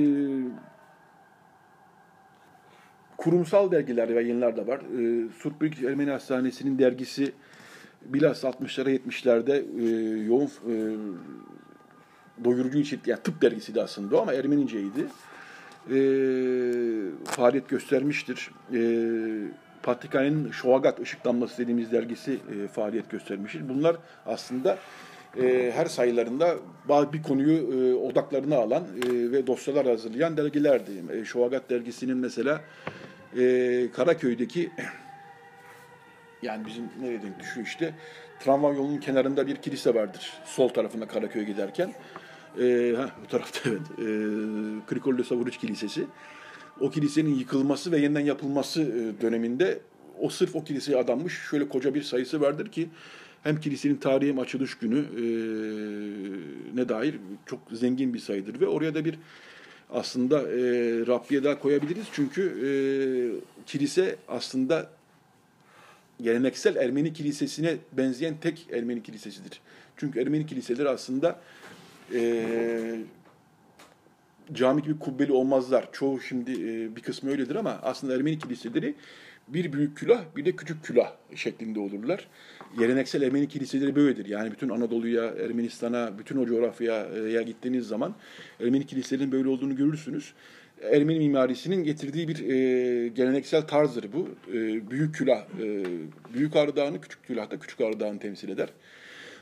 kurumsal dergiler ve yayınlar da var. E, Surtbük Ermeni Hastanesi'nin dergisi bilhassa 60'lara 70'lerde e, yoğun e, doyurucu için, yani tıp dergisiydi aslında o ama Ermeniceydi. E, faaliyet göstermiştir. E, Patrikhane'nin Şoagat Işık Damlası dediğimiz dergisi e, faaliyet göstermiştir. Bunlar aslında e, her sayılarında bir konuyu e, odaklarına alan e, ve dosyalar hazırlayan dergilerdi. E, Şoagat dergisinin mesela e, Karaköy'deki yani bizim nereye denk düşüyor işte tramvay yolunun kenarında bir kilise vardır. Sol tarafında Karaköy'e giderken. E, ha, bu tarafta evet. E, Krikolde Savuruç Kilisesi. O kilisenin yıkılması ve yeniden yapılması e, döneminde o sırf o kiliseye adanmış şöyle koca bir sayısı vardır ki hem kilisenin tarihi hem açılış günü e, ne dair çok zengin bir sayıdır ve oraya da bir aslında e, Rabbiye daha koyabiliriz çünkü e, kilise aslında geleneksel Ermeni kilisesine benzeyen tek Ermeni kilisesidir. Çünkü Ermeni kiliseleri aslında e, cami gibi kubbeli olmazlar. Çoğu şimdi e, bir kısmı öyledir ama aslında Ermeni kiliseleri bir büyük külah bir de küçük külah şeklinde olurlar. Geleneksel Ermeni kiliseleri böyledir. Yani bütün Anadolu'ya, Ermenistan'a, bütün o coğrafyaya gittiğiniz zaman Ermeni kiliselerinin böyle olduğunu görürsünüz. Ermeni mimarisinin getirdiği bir e, geleneksel tarzdır bu. E, büyük külah, e, büyük Ağrı Dağı'nı küçük külah da küçük Ağrı temsil eder.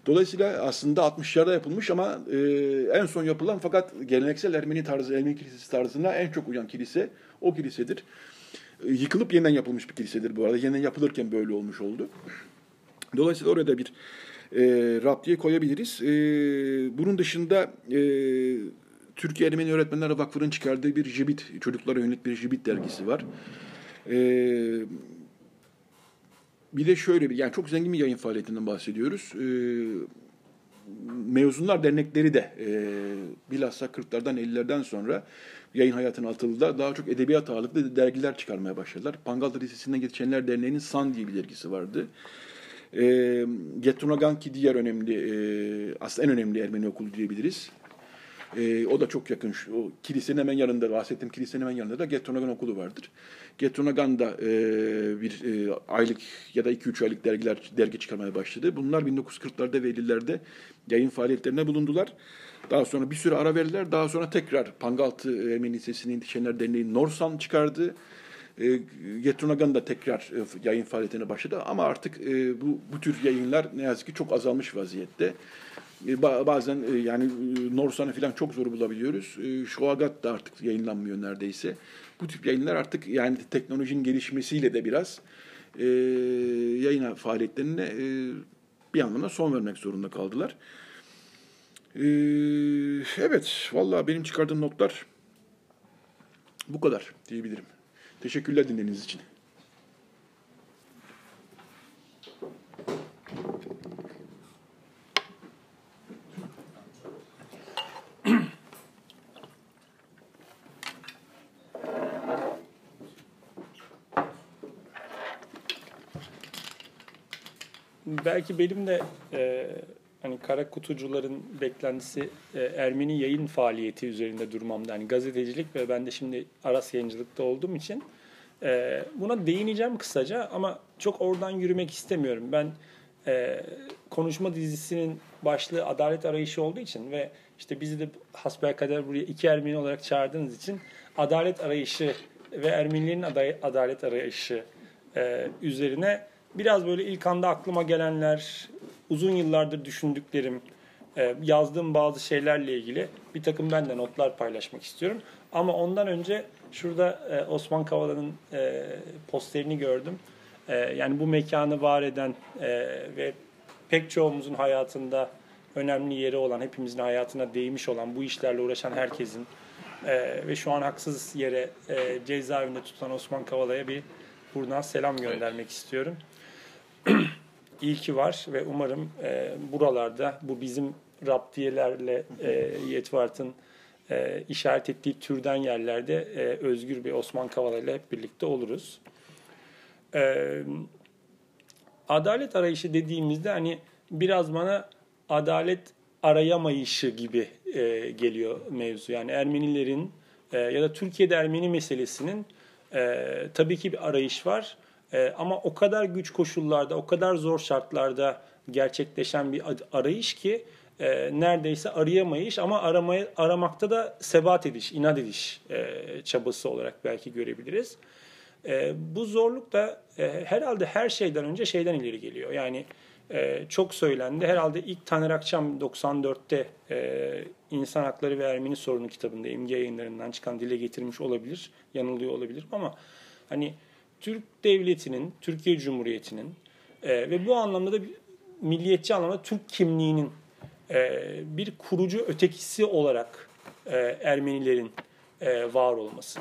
Dolayısıyla aslında 60'larda yapılmış ama e, en son yapılan fakat geleneksel Ermeni tarzı, Ermeni kilisesi tarzına en çok uyan kilise o kilisedir. E, yıkılıp yeniden yapılmış bir kilisedir bu arada. Yeniden yapılırken böyle olmuş oldu. Dolayısıyla oraya da bir e, raptiye koyabiliriz. E, bunun dışında e, Türkiye Ermeni Öğretmenler Vakfı'nın çıkardığı bir jibit, çocuklara yönelik bir jibit dergisi var. E, bir de şöyle bir, yani çok zengin bir yayın faaliyetinden bahsediyoruz. E, mezunlar dernekleri de e, bilhassa 40'lardan 50'lerden sonra yayın hayatına atıldılar. Daha çok edebiyat ağırlıklı dergiler çıkarmaya başladılar. Pangaltı Lisesi'nden geçenler derneğinin San diye bir dergisi vardı. E, Getunaganki diğer önemli, e, aslında en önemli Ermeni okulu diyebiliriz. E, o da çok yakın. Şu, o kilisenin hemen yanında, bahsettiğim kilisenin hemen yanında da Getunagan okulu vardır. Getunagan da e, bir e, aylık ya da 2-3 aylık dergiler dergi çıkarmaya başladı. Bunlar 1940'larda ve 50'lerde yayın faaliyetlerine bulundular. Daha sonra bir süre ara verdiler. Daha sonra tekrar Pangaltı Ermeni Lisesi'nin Yetişenler Derneği Norsan çıkardı. E, Getunagan da tekrar e, yayın faaliyetine başladı ama artık e, bu bu tür yayınlar ne yazık ki çok azalmış vaziyette. E, ba- bazen e, yani e, Norsan'ı falan çok zor bulabiliyoruz. Şuagat da artık yayınlanmıyor neredeyse. Bu tip yayınlar artık yani teknolojinin gelişmesiyle de biraz yayın faaliyetlerine bir anlamda son vermek zorunda kaldılar. Evet, vallahi benim çıkardığım notlar bu kadar diyebilirim. Teşekkürler dinlediğiniz için. Belki benim de e, hani kara kutucuların beklentisi e, Ermeni yayın faaliyeti üzerinde durmamda. Hani gazetecilik ve ben de şimdi Aras yayıncılıkta olduğum için e, buna değineceğim kısaca ama çok oradan yürümek istemiyorum. Ben e, konuşma dizisinin başlığı adalet arayışı olduğu için ve işte bizi de hasbelkader buraya iki Ermeni olarak çağırdığınız için adalet arayışı ve Ermenilerin aday- adalet arayışı e, üzerine biraz böyle ilk anda aklıma gelenler, uzun yıllardır düşündüklerim, e, yazdığım bazı şeylerle ilgili bir takım ben de notlar paylaşmak istiyorum. Ama ondan önce şurada e, Osman Kavala'nın e, posterini gördüm. Yani bu mekanı var eden ve pek çoğumuzun hayatında önemli yeri olan, hepimizin hayatına değmiş olan, bu işlerle uğraşan herkesin ve şu an haksız yere cezaevinde tutulan Osman Kavala'ya bir buradan selam göndermek istiyorum. İyi ki var ve umarım e, buralarda bu bizim raptiyelerle e, Yetvart'ın e, işaret ettiği türden yerlerde e, özgür bir Osman Kavala ile hep birlikte oluruz. E, adalet arayışı dediğimizde hani biraz bana adalet arayamayışı gibi e, geliyor mevzu. Yani Ermenilerin e, ya da Türkiye'de Ermeni meselesinin e, tabii ki bir arayış var. E, ama o kadar güç koşullarda, o kadar zor şartlarda gerçekleşen bir arayış ki e, neredeyse arayamayış ama aramaya, aramakta da sebat ediş, inat ediş e, çabası olarak belki görebiliriz. E, bu zorluk da e, herhalde her şeyden önce şeyden ileri geliyor. Yani e, çok söylendi. Herhalde ilk Taner Akçam 94'te e, İnsan Hakları ve Ermeni Sorunu kitabında imge yayınlarından çıkan dile getirmiş olabilir. Yanılıyor olabilir ama hani Türk devletinin, Türkiye Cumhuriyeti'nin e, ve bu anlamda da milliyetçi anlamda Türk kimliğinin e, bir kurucu ötekisi olarak e, Ermenilerin e, var olması.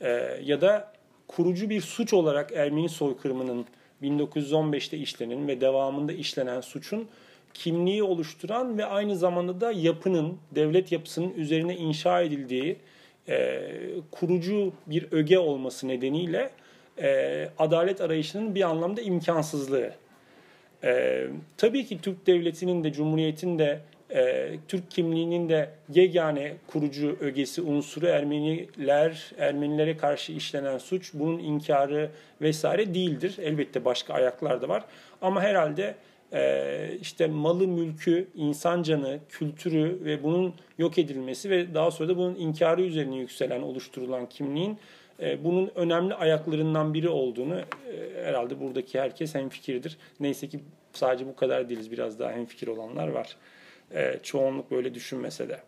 E, ya da kurucu bir suç olarak Ermeni soykırımının 1915'te işlenen ve devamında işlenen suçun kimliği oluşturan ve aynı zamanda da yapının, devlet yapısının üzerine inşa edildiği e, kurucu bir öge olması nedeniyle e, adalet arayışının bir anlamda imkansızlığı. E, tabii ki Türk Devleti'nin de Cumhuriyet'in de e, Türk kimliğinin de yegane kurucu ögesi unsuru Ermeniler, Ermenilere karşı işlenen suç, bunun inkarı vesaire değildir. Elbette başka ayaklar da var. Ama herhalde e, işte malı, mülkü, insan canı, kültürü ve bunun yok edilmesi ve daha sonra da bunun inkarı üzerine yükselen, oluşturulan kimliğin e, bunun önemli ayaklarından biri olduğunu e, herhalde buradaki herkes hemfikirdir. Neyse ki sadece bu kadar değiliz. Biraz daha hemfikir olanlar var. E, çoğunluk böyle düşünmese de.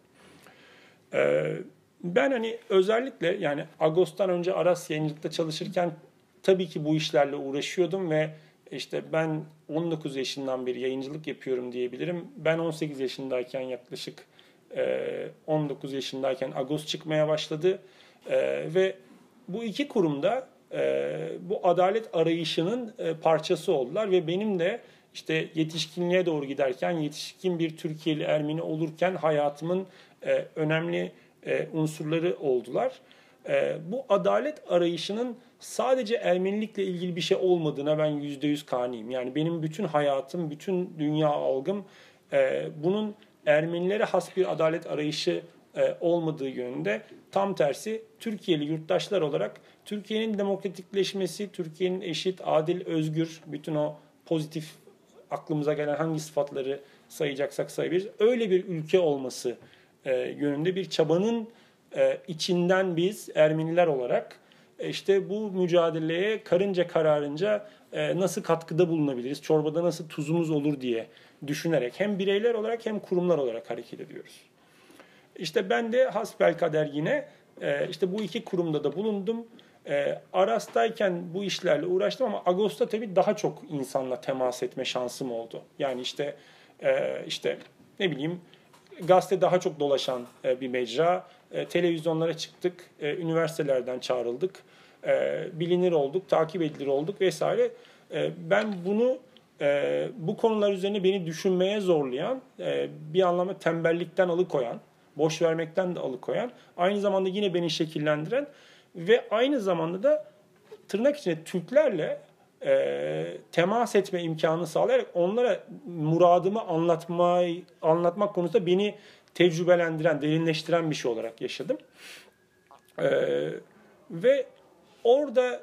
Ben hani özellikle yani Ağustos'tan önce Aras yayıncılıkta çalışırken tabii ki bu işlerle uğraşıyordum ve işte ben 19 yaşından beri yayıncılık yapıyorum diyebilirim. Ben 18 yaşındayken yaklaşık 19 yaşındayken Agos çıkmaya başladı ve bu iki kurumda e, bu adalet arayışının e, parçası oldular ve benim de işte yetişkinliğe doğru giderken yetişkin bir Türkiye'li Ermeni olurken hayatımın e, önemli e, unsurları oldular. E, bu adalet arayışının sadece Ermenilikle ilgili bir şey olmadığına ben yüzde yüz kaniyim. Yani benim bütün hayatım, bütün dünya algım e, bunun Ermenilere has bir adalet arayışı olmadığı yönünde. Tam tersi Türkiye'li yurttaşlar olarak Türkiye'nin demokratikleşmesi, Türkiye'nin eşit, adil, özgür, bütün o pozitif aklımıza gelen hangi sıfatları sayacaksak sayabiliriz. Öyle bir ülke olması e, yönünde bir çabanın e, içinden biz Ermeniler olarak işte bu mücadeleye karınca kararınca nasıl katkıda bulunabiliriz, çorbada nasıl tuzumuz olur diye düşünerek hem bireyler olarak hem kurumlar olarak hareket ediyoruz. İşte ben de hasbelkader yine e, işte bu iki kurumda da bulundum. E, Aras'tayken bu işlerle uğraştım ama Ağustos'ta tabii daha çok insanla temas etme şansım oldu. Yani işte e, işte ne bileyim gazete daha çok dolaşan e, bir mecra. E, televizyonlara çıktık, e, üniversitelerden çağrıldık, e, bilinir olduk, takip edilir olduk vesaire. E, ben bunu e, bu konular üzerine beni düşünmeye zorlayan, e, bir anlamda tembellikten alıkoyan, boş vermekten de alıkoyan, aynı zamanda yine beni şekillendiren ve aynı zamanda da tırnak içinde Türklerle e, temas etme imkanı sağlayarak onlara muradımı anlatmayı anlatmak konusunda beni tecrübelendiren, derinleştiren bir şey olarak yaşadım. E, ve orada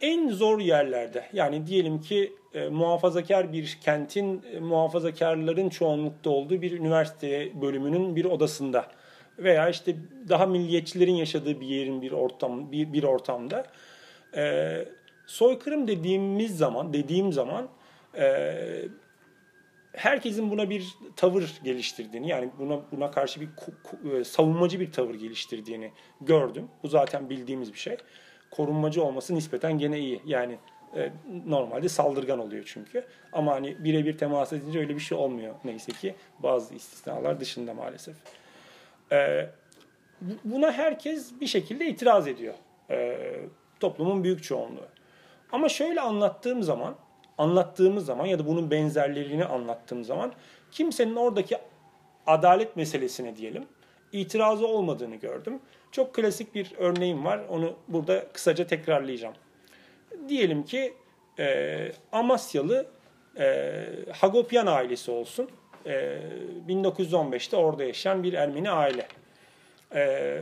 en zor yerlerde yani diyelim ki e, muhafazakar bir kentin e, muhafazakarların çoğunlukta olduğu bir üniversite bölümünün bir odasında veya işte daha milliyetçilerin yaşadığı bir yerin bir ortam bir, bir ortamda e, soykırım dediğimiz zaman dediğim zaman e, herkesin buna bir tavır geliştirdiğini yani buna buna karşı bir e, savunmacı bir tavır geliştirdiğini gördüm. Bu zaten bildiğimiz bir şey. Korunmacı olması nispeten gene iyi. Yani e, normalde saldırgan oluyor çünkü. Ama hani birebir temas edince öyle bir şey olmuyor neyse ki bazı istisnalar dışında maalesef. E, buna herkes bir şekilde itiraz ediyor. E, toplumun büyük çoğunluğu. Ama şöyle anlattığım zaman, anlattığımız zaman ya da bunun benzerlerini anlattığım zaman kimsenin oradaki adalet meselesine diyelim itirazı olmadığını gördüm. Çok klasik bir örneğim var. Onu burada kısaca tekrarlayacağım. Diyelim ki e, Amasyalı e, Hagopyan ailesi olsun. E, 1915'te orada yaşayan bir Ermeni aile. E,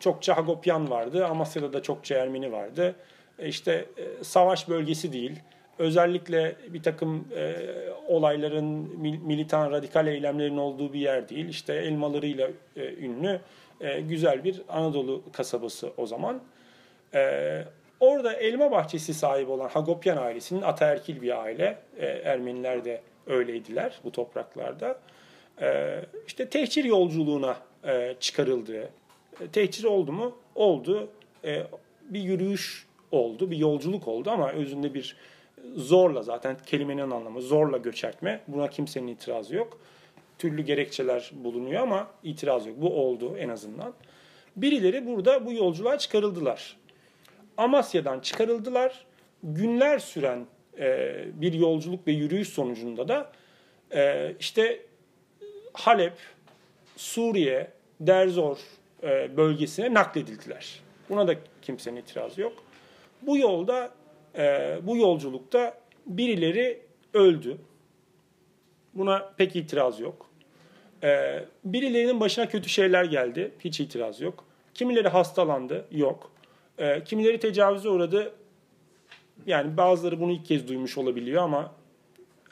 çokça Hagopyan vardı. Amasya'da da çokça Ermeni vardı. E, işte e, savaş bölgesi değil. Özellikle bir takım e, olayların, militan, radikal eylemlerin olduğu bir yer değil. İşte elmalarıyla e, ünlü e, güzel bir Anadolu kasabası o zaman. E, orada elma bahçesi sahibi olan Hagopyan ailesinin ataerkil bir aile. E, Ermeniler de öyleydiler bu topraklarda. E, işte tehcir yolculuğuna e, çıkarıldığı. E, tehcir oldu mu? Oldu. Bir yürüyüş oldu, bir yolculuk oldu ama özünde bir zorla zaten kelimenin anlamı zorla göçertme. Buna kimsenin itirazı yok. Türlü gerekçeler bulunuyor ama itiraz yok. Bu oldu en azından. Birileri burada bu yolculuğa çıkarıldılar. Amasya'dan çıkarıldılar. Günler süren e, bir yolculuk ve yürüyüş sonucunda da e, işte Halep, Suriye, Derzor e, bölgesine nakledildiler. Buna da kimsenin itirazı yok. Bu yolda, e, bu yolculukta birileri öldü. Buna pek itiraz yok. E, birilerinin başına kötü şeyler geldi. Hiç itiraz yok. Kimileri hastalandı. Yok. E, kimileri tecavüze uğradı. Yani bazıları bunu ilk kez duymuş olabiliyor ama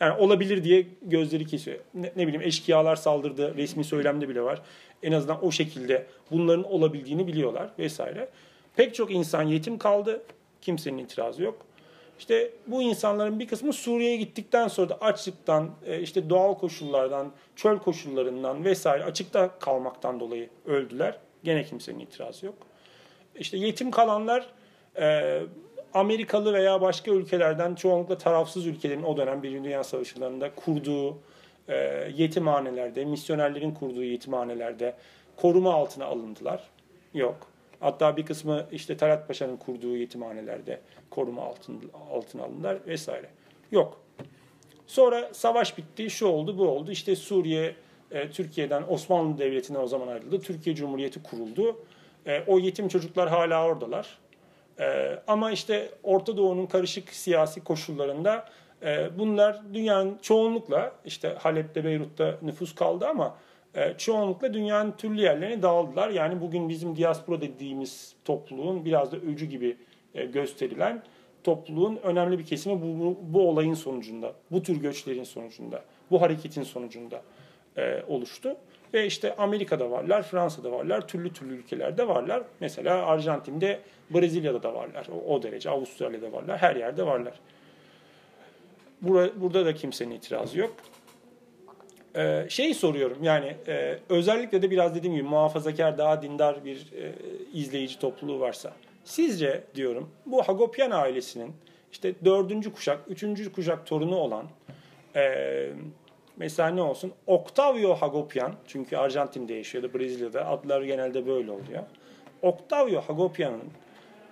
yani olabilir diye gözleri kesiyor. Ne, ne bileyim eşkıyalar saldırdı. Resmi söylemde bile var. En azından o şekilde bunların olabildiğini biliyorlar vesaire. Pek çok insan yetim kaldı. Kimsenin itirazı yok. İşte bu insanların bir kısmı Suriye'ye gittikten sonra da açlıktan, e, işte doğal koşullardan, çöl koşullarından vesaire açıkta kalmaktan dolayı öldüler. Gene kimsenin itirazı yok. İşte yetim kalanlar e, Amerikalı veya başka ülkelerden çoğunlukla tarafsız ülkelerin o dönem Birinci Dünya Savaşı'nda kurduğu e, yetimhanelerde, misyonerlerin kurduğu yetimhanelerde koruma altına alındılar. Yok. Hatta bir kısmı işte Talat Paşa'nın kurduğu yetimhanelerde koruma altın, altına alındılar vesaire. Yok. Sonra savaş bitti, şu oldu, bu oldu. İşte Suriye, e, Türkiye'den Osmanlı Devleti'ne o zaman ayrıldı. Türkiye Cumhuriyeti kuruldu. E, o yetim çocuklar hala oradalar. E, ama işte Orta Doğu'nun karışık siyasi koşullarında e, bunlar dünyanın çoğunlukla işte Halep'te, Beyrut'ta nüfus kaldı ama e, çoğunlukla dünyanın türlü yerlerine dağıldılar. Yani bugün bizim diaspora dediğimiz topluluğun biraz da öcü gibi e, gösterilen topluluğun önemli bir kesimi bu, bu, bu olayın sonucunda, bu tür göçlerin sonucunda, bu hareketin sonucunda e, oluştu. Ve işte Amerika'da varlar, Fransa'da varlar, türlü türlü ülkelerde varlar. Mesela Arjantin'de, Brezilya'da da varlar. O, derece, Avustralya'da varlar, her yerde varlar. Burada da kimsenin itirazı yok. Ee, şey soruyorum yani e, özellikle de biraz dediğim gibi muhafazakar daha dindar bir e, izleyici topluluğu varsa sizce diyorum bu Hagopyan ailesinin işte dördüncü kuşak, üçüncü kuşak torunu olan e, mesela ne olsun Octavio Hagopyan çünkü Arjantin'de yaşıyordu Brezilya'da adları genelde böyle oluyor. Octavio Hagopyan'ın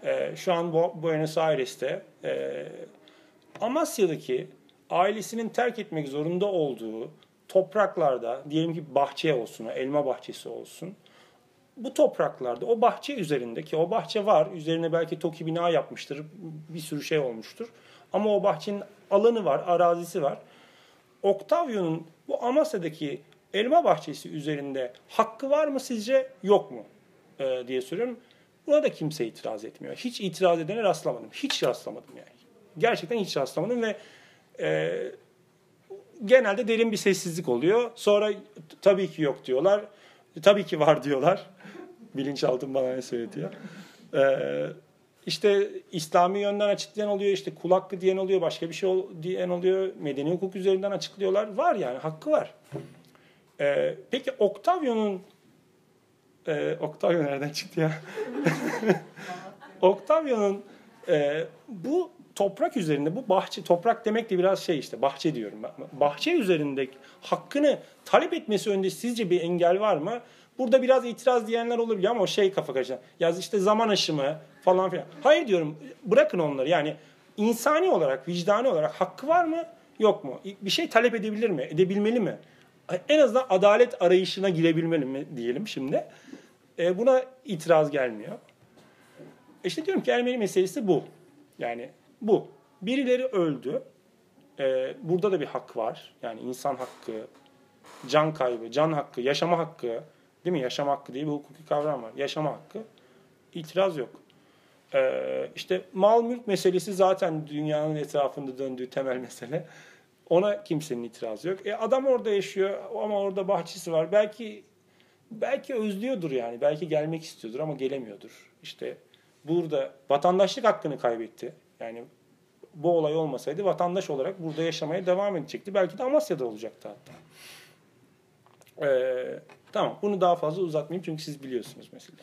e, şu an Buenos Aires'te e, Amasya'daki ailesinin terk etmek zorunda olduğu topraklarda diyelim ki bahçe olsun, elma bahçesi olsun. Bu topraklarda o bahçe üzerindeki o bahçe var. Üzerine belki TOKİ bina yapmıştır. Bir sürü şey olmuştur. Ama o bahçenin alanı var, arazisi var. Octavio'nun bu Amasya'daki elma bahçesi üzerinde hakkı var mı sizce yok mu ee, diye soruyorum. Buna da kimse itiraz etmiyor. Hiç itiraz edene rastlamadım. Hiç rastlamadım yani. Gerçekten hiç rastlamadım ve e, genelde derin bir sessizlik oluyor. Sonra tabii ki yok diyorlar. Tabii ki var diyorlar. Bilinçaltım bana ne söyletiyor. Ee, işte İslami yönden açıklayan oluyor, işte kul hakkı diyen oluyor, başka bir şey ol, diyen oluyor, medeni hukuk üzerinden açıklıyorlar. Var yani, hakkı var. Ee, peki Octavio'nun e, Octavio nereden çıktı ya? Octavio'nun e, bu toprak üzerinde, bu bahçe, toprak demek de biraz şey işte, bahçe diyorum. Bahçe üzerindeki hakkını talep etmesi önünde sizce bir engel var mı? Burada biraz itiraz diyenler olabilir ama o şey kafa karışan. Ya işte zaman aşımı falan filan. Hayır diyorum bırakın onları yani insani olarak, vicdani olarak hakkı var mı yok mu? Bir şey talep edebilir mi? Edebilmeli mi? En azından adalet arayışına girebilmeli mi diyelim şimdi. E, buna itiraz gelmiyor. İşte diyorum ki Ermeni meselesi bu. Yani bu. Birileri öldü. E, burada da bir hak var. Yani insan hakkı, can kaybı, can hakkı, yaşama hakkı, Değil mi? Yaşam hakkı diye bir hukuki kavram var. Yaşama hakkı. İtiraz yok. Ee, işte mal mülk meselesi zaten dünyanın etrafında döndüğü temel mesele. Ona kimsenin itirazı yok. E adam orada yaşıyor ama orada bahçesi var. Belki belki özlüyordur yani. Belki gelmek istiyordur ama gelemiyordur. İşte burada vatandaşlık hakkını kaybetti. Yani bu olay olmasaydı vatandaş olarak burada yaşamaya devam edecekti. Belki de Amasya'da olacaktı hatta. Ee, Tamam bunu daha fazla uzatmayayım çünkü siz biliyorsunuz mesela.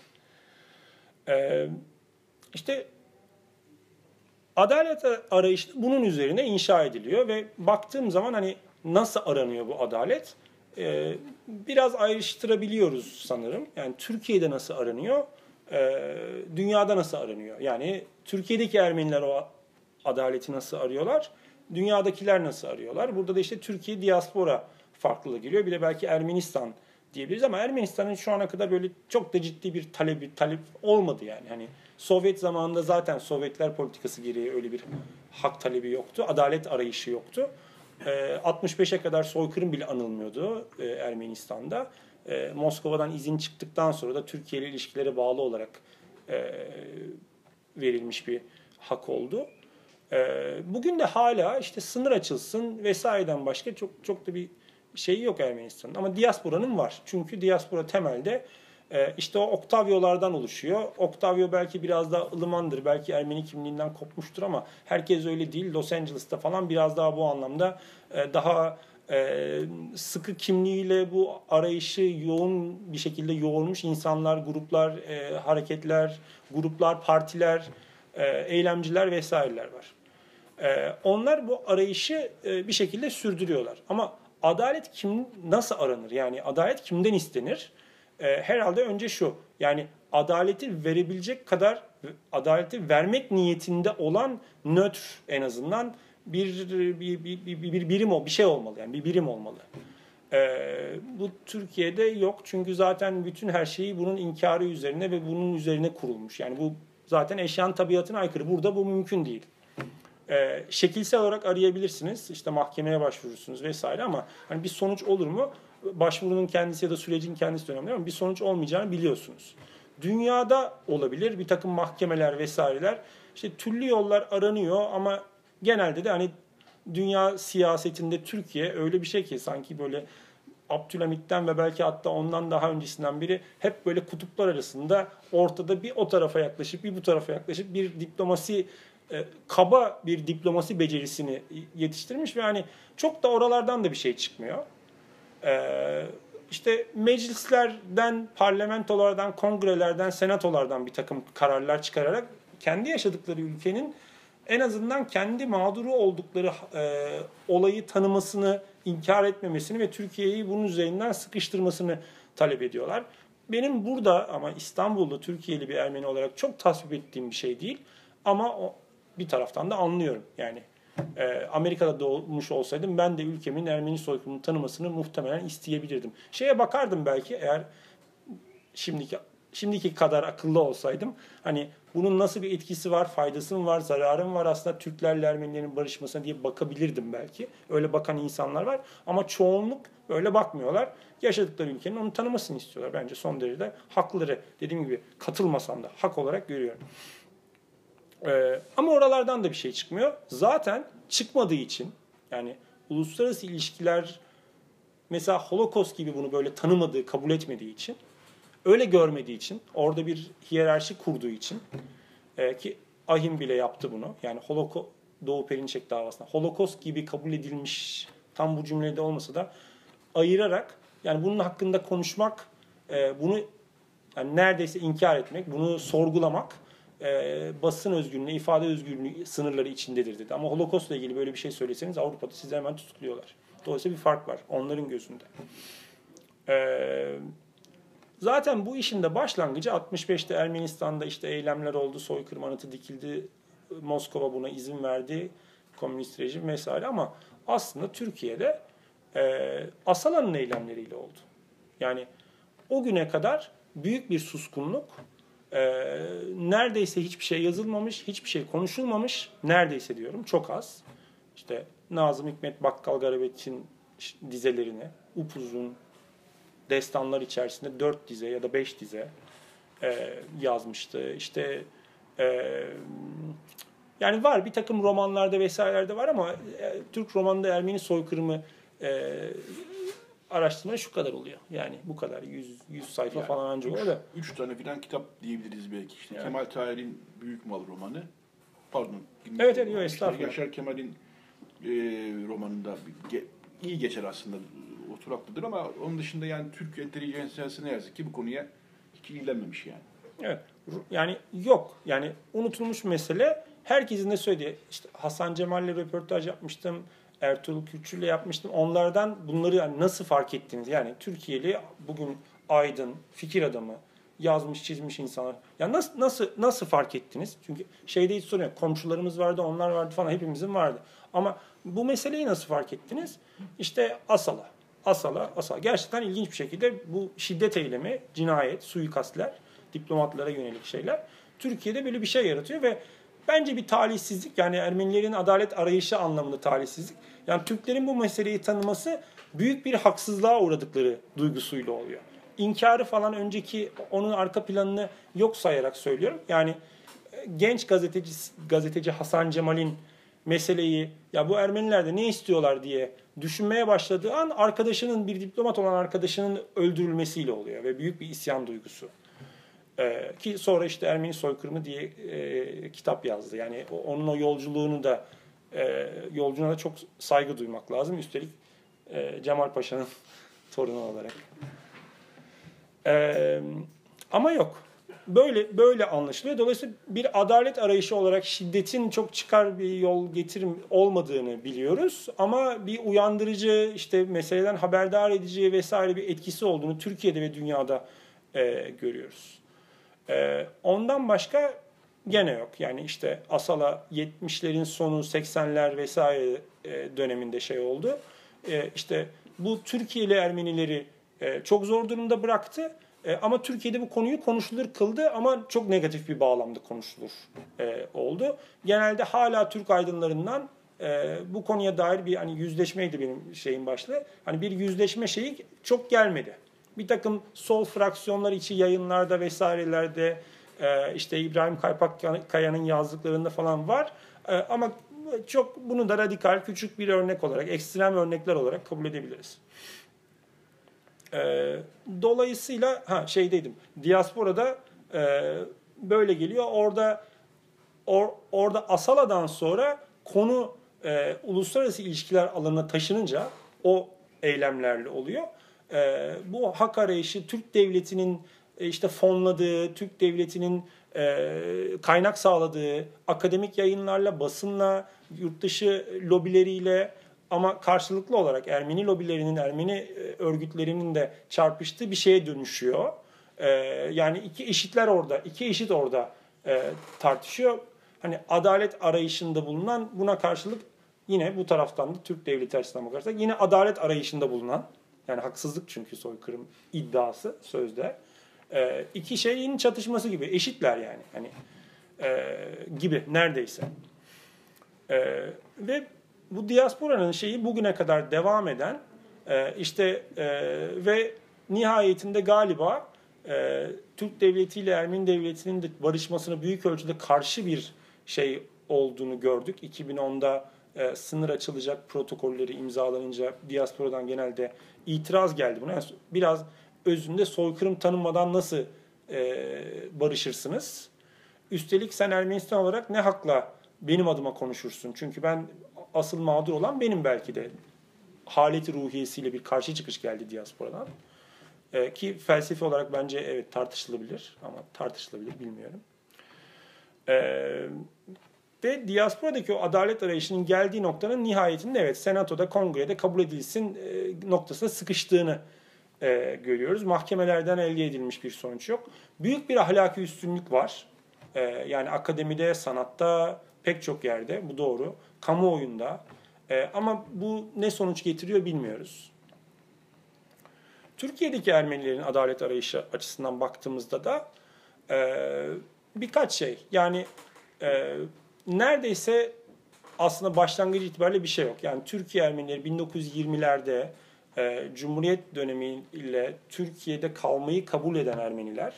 Ee, işte adalet arayışı bunun üzerine inşa ediliyor ve baktığım zaman hani nasıl aranıyor bu adalet? Ee, biraz ayrıştırabiliyoruz sanırım. Yani Türkiye'de nasıl aranıyor? Ee, dünyada nasıl aranıyor? Yani Türkiye'deki Ermeniler o adaleti nasıl arıyorlar? Dünyadakiler nasıl arıyorlar? Burada da işte Türkiye diaspora farklılığı giriyor. Bir de belki Ermenistan diyebiliriz ama Ermenistan'ın şu ana kadar böyle çok da ciddi bir talebi talep olmadı yani. Hani Sovyet zamanında zaten Sovyetler politikası gereği öyle bir hak talebi yoktu. Adalet arayışı yoktu. E, ee, 65'e kadar soykırım bile anılmıyordu e, Ermenistan'da. E, Moskova'dan izin çıktıktan sonra da Türkiye ile ilişkilere bağlı olarak e, verilmiş bir hak oldu. E, bugün de hala işte sınır açılsın vesaireden başka çok çok da bir şeyi yok Ermenistan'ın ama diasporanın var. Çünkü diaspora temelde e, işte o Octavio'lardan oluşuyor. Octavio belki biraz daha ılımandır. Belki Ermeni kimliğinden kopmuştur ama herkes öyle değil. Los Angeles'ta falan biraz daha bu anlamda e, daha e, sıkı kimliğiyle bu arayışı yoğun bir şekilde yoğurmuş insanlar, gruplar, hareketler, gruplar, partiler, eylemciler vesaireler var. Onlar bu arayışı bir şekilde sürdürüyorlar. Ama adalet kim nasıl aranır? Yani adalet kimden istenir? E, herhalde önce şu. Yani adaleti verebilecek kadar adaleti vermek niyetinde olan nötr en azından bir bir, bir, bir, bir birim o bir şey olmalı yani bir birim olmalı. Ee, bu Türkiye'de yok çünkü zaten bütün her şeyi bunun inkarı üzerine ve bunun üzerine kurulmuş. Yani bu zaten eşyanın tabiatına aykırı. Burada bu mümkün değil e, şekilsel olarak arayabilirsiniz. İşte mahkemeye başvurursunuz vesaire ama hani bir sonuç olur mu? Başvurunun kendisi ya da sürecin kendisi önemli ama bir sonuç olmayacağını biliyorsunuz. Dünyada olabilir bir takım mahkemeler vesaireler. İşte türlü yollar aranıyor ama genelde de hani dünya siyasetinde Türkiye öyle bir şey ki sanki böyle Abdülhamit'ten ve belki hatta ondan daha öncesinden biri hep böyle kutuplar arasında ortada bir o tarafa yaklaşıp bir bu tarafa yaklaşıp bir diplomasi e, kaba bir diplomasi becerisini yetiştirmiş ve hani çok da oralardan da bir şey çıkmıyor. E, işte meclislerden, parlamentolardan, kongrelerden, senatolardan bir takım kararlar çıkararak kendi yaşadıkları ülkenin en azından kendi mağduru oldukları e, olayı tanımasını, inkar etmemesini ve Türkiye'yi bunun üzerinden sıkıştırmasını talep ediyorlar. Benim burada ama İstanbul'da Türkiye'li bir Ermeni olarak çok tasvip ettiğim bir şey değil. Ama bir taraftan da anlıyorum. Yani e, Amerika'da doğmuş olsaydım ben de ülkemin Ermeni soykırımını tanımasını muhtemelen isteyebilirdim. Şeye bakardım belki eğer şimdiki şimdiki kadar akıllı olsaydım hani bunun nasıl bir etkisi var, faydası mı var, zararı mı var aslında Türklerle Ermenilerin barışmasına diye bakabilirdim belki. Öyle bakan insanlar var ama çoğunluk öyle bakmıyorlar. Yaşadıkları ülkenin onu tanımasını istiyorlar. Bence son derece hakları dediğim gibi katılmasam da hak olarak görüyorum. Ee, ama oralardan da bir şey çıkmıyor. Zaten çıkmadığı için yani uluslararası ilişkiler mesela Holocaust gibi bunu böyle tanımadığı, kabul etmediği için öyle görmediği için, orada bir hiyerarşi kurduğu için e, ki Ahim bile yaptı bunu. Yani Holocaust Doğu Perinçek davasında Holocaust gibi kabul edilmiş tam bu cümlede olmasa da ayırarak yani bunun hakkında konuşmak, e, bunu yani neredeyse inkar etmek, bunu sorgulamak e, basın özgürlüğü, ifade özgürlüğü sınırları içindedir dedi. Ama Holocaust'la ilgili böyle bir şey söyleseniz Avrupa'da sizi hemen tutukluyorlar. Dolayısıyla bir fark var onların gözünde. Eee Zaten bu işin de başlangıcı 65'te Ermenistan'da işte eylemler oldu, soykırım anıtı dikildi, Moskova buna izin verdi, komünist rejim vesaire ama aslında Türkiye'de e, Asala'nın eylemleriyle oldu. Yani o güne kadar büyük bir suskunluk, e, neredeyse hiçbir şey yazılmamış, hiçbir şey konuşulmamış, neredeyse diyorum çok az. İşte Nazım Hikmet Bakkal Garabet'in dizelerini upuzun destanlar içerisinde dört dize ya da beş dize e, yazmıştı. İşte e, yani var bir takım romanlarda vesairelerde var ama e, Türk romanında Ermeni soykırımı e, araştırma şu kadar oluyor. Yani bu kadar 100 100 sayfa Yani falan anca üç, oluyor da. Üç tane filan kitap diyebiliriz belki. İşte Yani. Kemal Tahir'in Büyük Mal romanı. Pardon. Evet, evet, yok, estağfurullah. Yaşar Kemal'in e, romanında ge- iyi geçer aslında oturaklıdır ama onun dışında yani Türk entelijansiyası ne yazık ki bu konuya hiç ilgilenmemiş yani. Evet. Yani yok. Yani unutulmuş mesele. Herkesin de söylediği. işte Hasan Cemal'le röportaj yapmıştım. Ertuğrul Kürçül'le yapmıştım. Onlardan bunları yani nasıl fark ettiniz? Yani Türkiye'li bugün aydın, fikir adamı, yazmış, çizmiş insanlar. Ya nasıl nasıl nasıl fark ettiniz? Çünkü şeyde hiç sorun yok. Komşularımız vardı, onlar vardı falan hepimizin vardı. Ama bu meseleyi nasıl fark ettiniz? İşte Asala. Asala, Asala. Gerçekten ilginç bir şekilde bu şiddet eylemi, cinayet, suikastler, diplomatlara yönelik şeyler Türkiye'de böyle bir şey yaratıyor ve bence bir talihsizlik yani Ermenilerin adalet arayışı anlamında talihsizlik. Yani Türklerin bu meseleyi tanıması büyük bir haksızlığa uğradıkları duygusuyla oluyor. İnkarı falan önceki onun arka planını yok sayarak söylüyorum. Yani e, genç gazeteci gazeteci Hasan Cemal'in meseleyi ya bu Ermeniler de ne istiyorlar diye düşünmeye başladığı an arkadaşının bir diplomat olan arkadaşının öldürülmesiyle oluyor ve büyük bir isyan duygusu. Ee, ki sonra işte Ermeni soykırımı diye e, kitap yazdı. Yani onun o yolculuğunu da e, yolculuğuna da çok saygı duymak lazım. Üstelik e, Cemal Paşa'nın torunu olarak. Ee, ama yok. Böyle böyle anlaşılıyor. Dolayısıyla bir adalet arayışı olarak şiddetin çok çıkar bir yol getirim olmadığını biliyoruz. Ama bir uyandırıcı, işte meseleden haberdar edici vesaire bir etkisi olduğunu Türkiye'de ve dünyada e, görüyoruz. E, ondan başka gene yok. Yani işte Asala 70'lerin sonu 80'ler vesaire e, döneminde şey oldu. E, işte bu Türkiye'li Ermenileri e, çok zor durumda bıraktı. Ama Türkiye'de bu konuyu konuşulur kıldı ama çok negatif bir bağlamda konuşulur oldu. Genelde hala Türk aydınlarından e, bu konuya dair bir hani yüzleşmeydi benim şeyin başlığı. Hani bir yüzleşme şeyi çok gelmedi. Bir takım sol fraksiyonlar içi yayınlarda vesairelerde e, işte İbrahim Kaypakkaya'nın yazdıklarında falan var. E, ama çok bunu da radikal küçük bir örnek olarak, ekstrem örnekler olarak kabul edebiliriz. E, dolayısıyla ha şeydeydim. Diasporada e, böyle geliyor. Orada or, orada Asala'dan sonra konu e, uluslararası ilişkiler alanına taşınınca o eylemlerle oluyor. E, bu hak arayışı Türk devletinin işte fonladığı, Türk devletinin e, kaynak sağladığı akademik yayınlarla, basınla, yurt dışı lobileriyle ama karşılıklı olarak Ermeni lobilerinin, Ermeni e, örgütlerinin de çarpıştığı bir şeye dönüşüyor. E, yani iki eşitler orada, iki eşit orada e, tartışıyor. Hani adalet arayışında bulunan buna karşılık yine bu taraftan da Türk devleti açısından bakarsak yine adalet arayışında bulunan yani haksızlık çünkü soykırım iddiası sözde E, iki şeyin çatışması gibi. Eşitler yani. Hani e, gibi neredeyse. E, ve bu diasporanın şeyi bugüne kadar devam eden e, işte e, ve nihayetinde galiba e, Türk devleti ile Ermeni devletinin de barışmasına büyük ölçüde karşı bir şey olduğunu gördük. 2010'da e, sınır açılacak protokolleri imzalanınca diasporadan genelde itiraz geldi buna. Biraz özünde soykırım tanınmadan nasıl e, barışırsınız? Üstelik sen Ermenistan olarak ne hakla benim adıma konuşursun? Çünkü ben asıl mağdur olan benim belki de haleti ruhiyesiyle bir karşı çıkış geldi diasporadan. Ee, ki felsefi olarak bence evet tartışılabilir ama tartışılabilir bilmiyorum. Ee, ve diasporadaki o adalet arayışının geldiği noktanın nihayetinde evet senatoda, kongrede kabul edilsin e, noktasına sıkıştığını e, görüyoruz. Mahkemelerden elde edilmiş bir sonuç yok. Büyük bir ahlaki üstünlük var. E, yani akademide, sanatta, pek çok yerde bu doğru. Kamuoyunda. E, ama bu ne sonuç getiriyor bilmiyoruz. Türkiye'deki Ermenilerin adalet arayışı açısından baktığımızda da e, birkaç şey. Yani e, neredeyse aslında başlangıç itibariyle bir şey yok. Yani Türkiye Ermenileri 1920'lerde e, Cumhuriyet dönemiyle Türkiye'de kalmayı kabul eden Ermeniler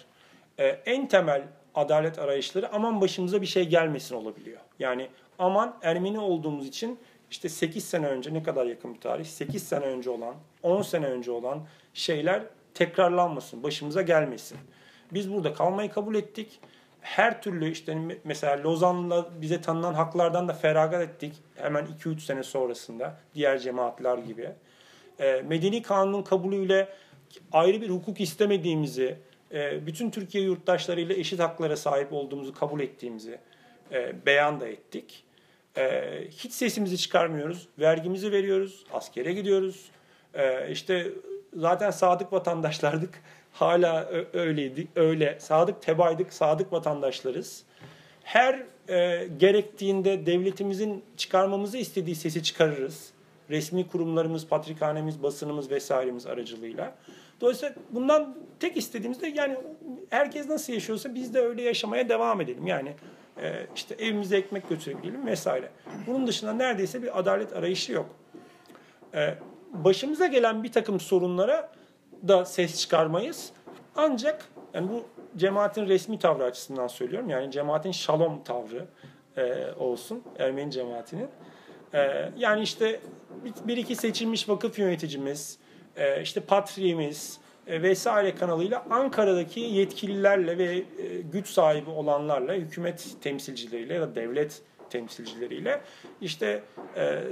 e, en temel adalet arayışları aman başımıza bir şey gelmesin olabiliyor. Yani aman Ermeni olduğumuz için işte 8 sene önce ne kadar yakın bir tarih 8 sene önce olan 10 sene önce olan şeyler tekrarlanmasın, başımıza gelmesin. Biz burada kalmayı kabul ettik. Her türlü işte mesela Lozan'la bize tanınan haklardan da feragat ettik. Hemen 2-3 sene sonrasında diğer cemaatler gibi. E, Medeni kanunun kabulüyle ayrı bir hukuk istemediğimizi, e, bütün Türkiye yurttaşlarıyla eşit haklara sahip olduğumuzu kabul ettiğimizi e, beyan da ettik. Hiç sesimizi çıkarmıyoruz. Vergimizi veriyoruz. Askere gidiyoruz. E, işte zaten sadık vatandaşlardık. Hala öyleydi. Öyle. Sadık tebaydık. Sadık vatandaşlarız. Her e, gerektiğinde devletimizin çıkarmamızı istediği sesi çıkarırız. Resmi kurumlarımız, patrikhanemiz, basınımız vesairemiz aracılığıyla. Dolayısıyla bundan tek istediğimiz de yani herkes nasıl yaşıyorsa biz de öyle yaşamaya devam edelim. Yani e, işte evimize ekmek götürebilelim vesaire. Bunun dışında neredeyse bir adalet arayışı yok. E, başımıza gelen bir takım sorunlara da ses çıkarmayız. Ancak yani bu cemaatin resmi tavrı açısından söylüyorum. Yani cemaatin şalom tavrı e, olsun Ermeni cemaatinin. E, yani işte bir, iki seçilmiş vakıf yöneticimiz, e, işte patriğimiz e, vesaire kanalıyla Ankara'daki yetkililerle ve e, güç sahibi olanlarla, hükümet temsilcileriyle ya da devlet temsilcileriyle işte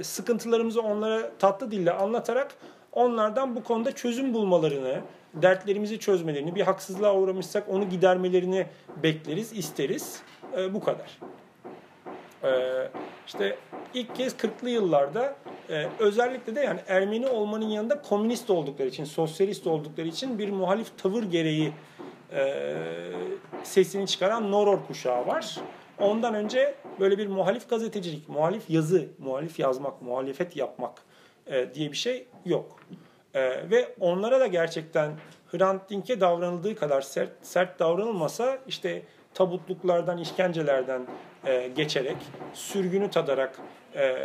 sıkıntılarımızı onlara tatlı dille anlatarak onlardan bu konuda çözüm bulmalarını, dertlerimizi çözmelerini, bir haksızlığa uğramışsak onu gidermelerini bekleriz, isteriz. bu kadar. İşte ilk kez 40'lı yıllarda e, özellikle de yani Ermeni olmanın yanında komünist oldukları için, sosyalist oldukları için bir muhalif tavır gereği e, sesini çıkaran Noror kuşağı var. Ondan önce böyle bir muhalif gazetecilik, muhalif yazı, muhalif yazmak, muhalefet yapmak e, diye bir şey yok. E, ve onlara da gerçekten Hrant Dink'e davranıldığı kadar sert, sert davranılmasa işte tabutluklardan, işkencelerden e, geçerek, sürgünü tadarak e,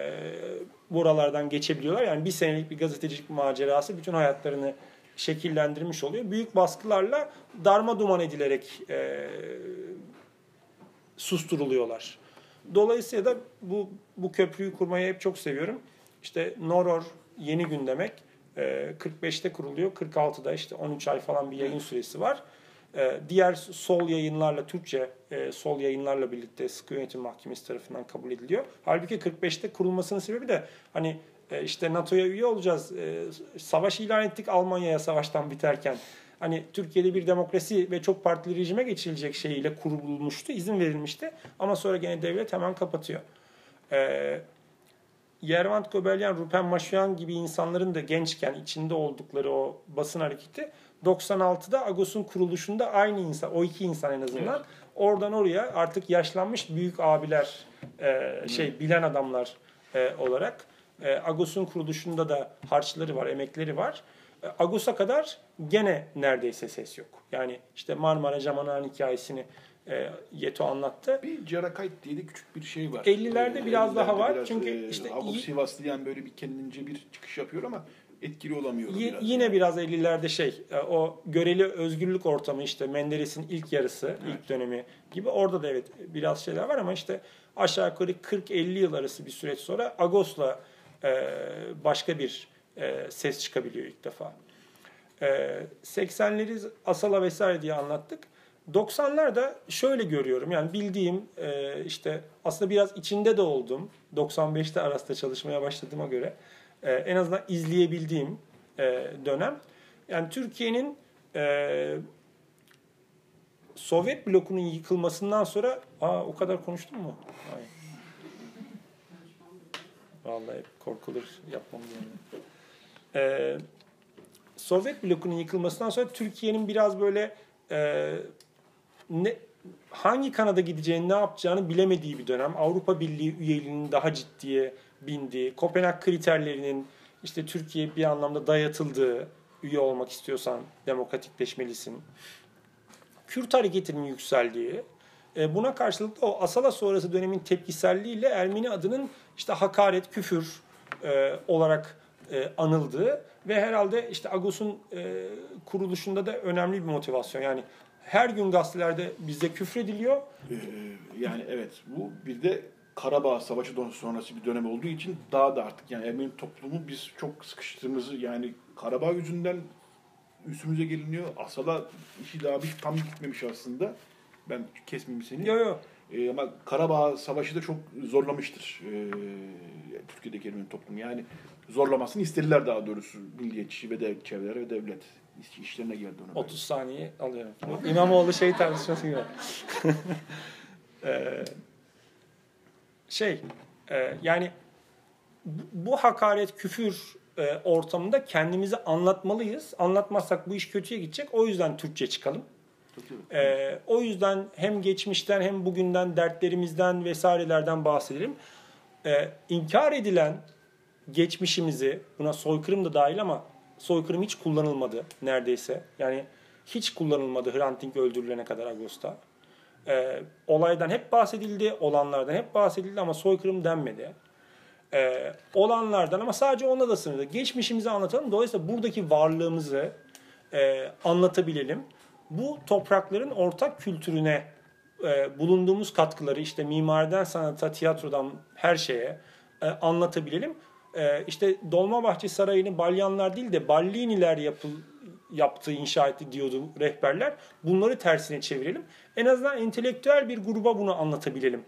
buralardan geçebiliyorlar. Yani bir senelik bir gazetecilik macerası bütün hayatlarını şekillendirmiş oluyor. Büyük baskılarla darma duman edilerek e, susturuluyorlar. Dolayısıyla da bu, bu köprüyü kurmayı hep çok seviyorum. İşte Noror yeni gün demek. E, 45'te kuruluyor. 46'da işte 13 ay falan bir yayın süresi var. Ee, diğer sol yayınlarla, Türkçe e, sol yayınlarla birlikte sıkı yönetim mahkemesi tarafından kabul ediliyor. Halbuki 45'te kurulmasının sebebi de hani e, işte NATO'ya üye olacağız, e, savaş ilan ettik Almanya'ya savaştan biterken. Hani Türkiye'de bir demokrasi ve çok partili rejime geçilecek şeyiyle kurulmuştu, izin verilmişti. Ama sonra gene devlet hemen kapatıyor. Yervant Gobelyan, Rupen Maşuyan gibi insanların da gençken içinde oldukları o basın hareketi 96'da Agos'un kuruluşunda aynı insan, o iki insan en azından evet. oradan oraya artık yaşlanmış büyük abiler, e, şey bilen adamlar e, olarak e, Agos'un kuruluşunda da harçları var, emekleri var. E, Ağustos'a kadar gene neredeyse ses yok. Yani işte Marmara Camanan hikayesini e, Yeto anlattı. Bir Carakayt diye de küçük bir şey var. 50'lerde biraz daha 50'lerde var. biraz, Çünkü e, işte Agos iyi- Sivaslıyan böyle bir kendince bir çıkış yapıyor ama etkili olamıyor. Y- biraz. yine biraz 50'lerde şey e, o göreli özgürlük ortamı işte Menderes'in ilk yarısı, ilk dönemi gibi orada da evet biraz şeyler var ama işte aşağı yukarı 40-50 yıl arası bir süreç sonra Agos'la e, başka bir e, ses çıkabiliyor ilk defa. E, 80'leri Asala vesaire diye anlattık. 90'larda şöyle görüyorum yani bildiğim e, işte aslında biraz içinde de oldum. 95'te Aras'ta çalışmaya başladığıma göre e, en azından izleyebildiğim e, dönem. Yani Türkiye'nin e, Sovyet blokunun yıkılmasından sonra aa o kadar konuştum mu? Ay. Vallahi korkulur yapmam yani. E, Sovyet blokunun yıkılmasından sonra Türkiye'nin biraz böyle e, ne hangi kanada gideceğini, ne yapacağını bilemediği bir dönem. Avrupa Birliği üyeliğinin daha ciddiye bindiği, Kopenhag kriterlerinin işte Türkiye bir anlamda dayatıldığı, üye olmak istiyorsan demokratikleşmelisin. Kürt hareketinin yükseldiği, e, buna karşılık o Asala sonrası dönemin tepkiselliğiyle Ermeni adının işte hakaret, küfür e, olarak e, anıldığı ve herhalde işte Agos'un kuruluşunda da önemli bir motivasyon. Yani her gün gazetelerde bizde küfrediliyor. Ee, yani evet bu bir de Karabağ Savaşı sonrası bir dönem olduğu için daha da artık yani Ermeni toplumu biz çok sıkıştığımızı yani Karabağ yüzünden üstümüze geliniyor. Asala işi daha bir tam gitmemiş aslında. Ben kesmeyeyim seni. Yo yo. Ee, ama Karabağ Savaşı da çok zorlamıştır ee, Türkiye'deki Ermeni toplumu. Yani zorlamasını istediler daha doğrusu milliyetçi ve de çevreler ve devlet işlerine geldi onu. 30 saniye alıyorum. İmamoğlu şey tartışması gibi. Ee, şey e, yani bu- hakaret küfür e, ortamında kendimizi anlatmalıyız. Anlatmazsak bu iş kötüye gidecek. O yüzden Türkçe çıkalım. Ee, o yüzden hem geçmişten hem bugünden dertlerimizden vesairelerden bahsedelim. Ee, inkar edilen geçmişimizi buna soykırım da dahil ama soykırım hiç kullanılmadı neredeyse. Yani hiç kullanılmadı Hrant Dink öldürülene kadar Ağustos'ta. Ee, olaydan hep bahsedildi, olanlardan hep bahsedildi ama soykırım denmedi. Ee, olanlardan ama sadece ona da sınırlı. Geçmişimizi anlatalım. Dolayısıyla buradaki varlığımızı e, anlatabilelim. Bu toprakların ortak kültürüne e, bulunduğumuz katkıları işte mimariden sanata, tiyatrodan her şeye e, anlatabilelim. E, işte Dolmabahçe Sarayı'nı Balyanlar değil de Balliniler yapıl, yaptığı, inşa etti diyordu rehberler. Bunları tersine çevirelim. En azından entelektüel bir gruba bunu anlatabilelim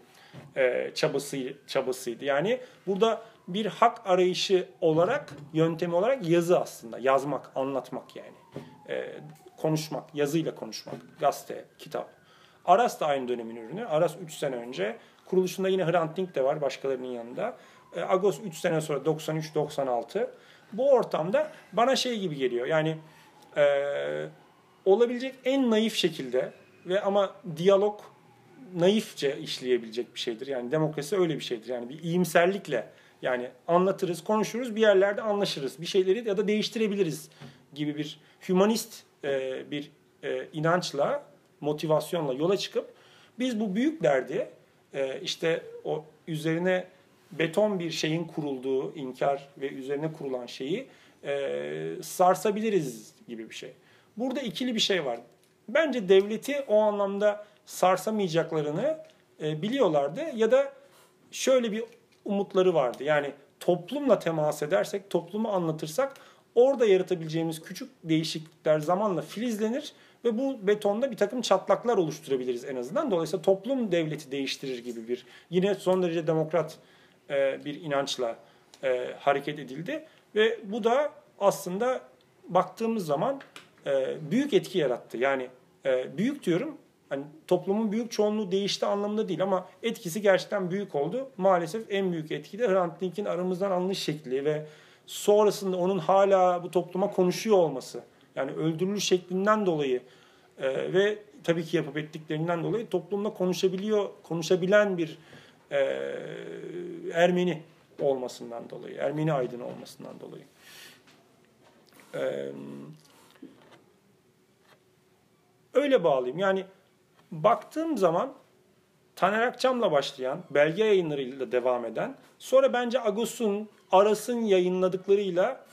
e, çabası çabasıydı. Yani burada bir hak arayışı olarak, yöntemi olarak yazı aslında. Yazmak, anlatmak yani. E, konuşmak, yazıyla konuşmak. Gazete, kitap. Aras da aynı dönemin ürünü. Aras 3 sene önce. Kuruluşunda yine Hrant Dink de var başkalarının yanında. E, Agos 3 sene sonra 93-96. Bu ortamda bana şey gibi geliyor. Yani e, olabilecek en naif şekilde ve ama diyalog naifçe işleyebilecek bir şeydir. Yani demokrasi öyle bir şeydir. Yani bir iyimserlikle yani anlatırız, konuşuruz, bir yerlerde anlaşırız. Bir şeyleri ya da değiştirebiliriz gibi bir hümanist e, bir e, inançla, motivasyonla yola çıkıp biz bu büyük derdi e, işte o üzerine beton bir şeyin kurulduğu inkar ve üzerine kurulan şeyi e, sarsabiliriz gibi bir şey. Burada ikili bir şey var. Bence devleti o anlamda sarsamayacaklarını e, biliyorlardı ya da şöyle bir umutları vardı. Yani toplumla temas edersek, toplumu anlatırsak orada yaratabileceğimiz küçük değişiklikler zamanla filizlenir ve bu betonda bir takım çatlaklar oluşturabiliriz en azından. Dolayısıyla toplum devleti değiştirir gibi bir yine son derece demokrat e, bir inançla e, hareket edildi ve bu da aslında baktığımız zaman e, büyük etki yarattı. Yani büyük diyorum hani toplumun büyük çoğunluğu değişti anlamında değil ama etkisi gerçekten büyük oldu. Maalesef en büyük etki de Hrant Dink'in aramızdan alınış şekli ve sonrasında onun hala bu topluma konuşuyor olması. Yani öldürülüş şeklinden dolayı ve tabii ki yapıp ettiklerinden dolayı toplumda konuşabiliyor, konuşabilen bir e, Ermeni olmasından dolayı, Ermeni aydın olmasından dolayı. Ee, öyle bağlayayım. Yani baktığım zaman Taner Akçam'la başlayan, belge yayınlarıyla devam eden, sonra bence Agos'un, Aras'ın yayınladıklarıyla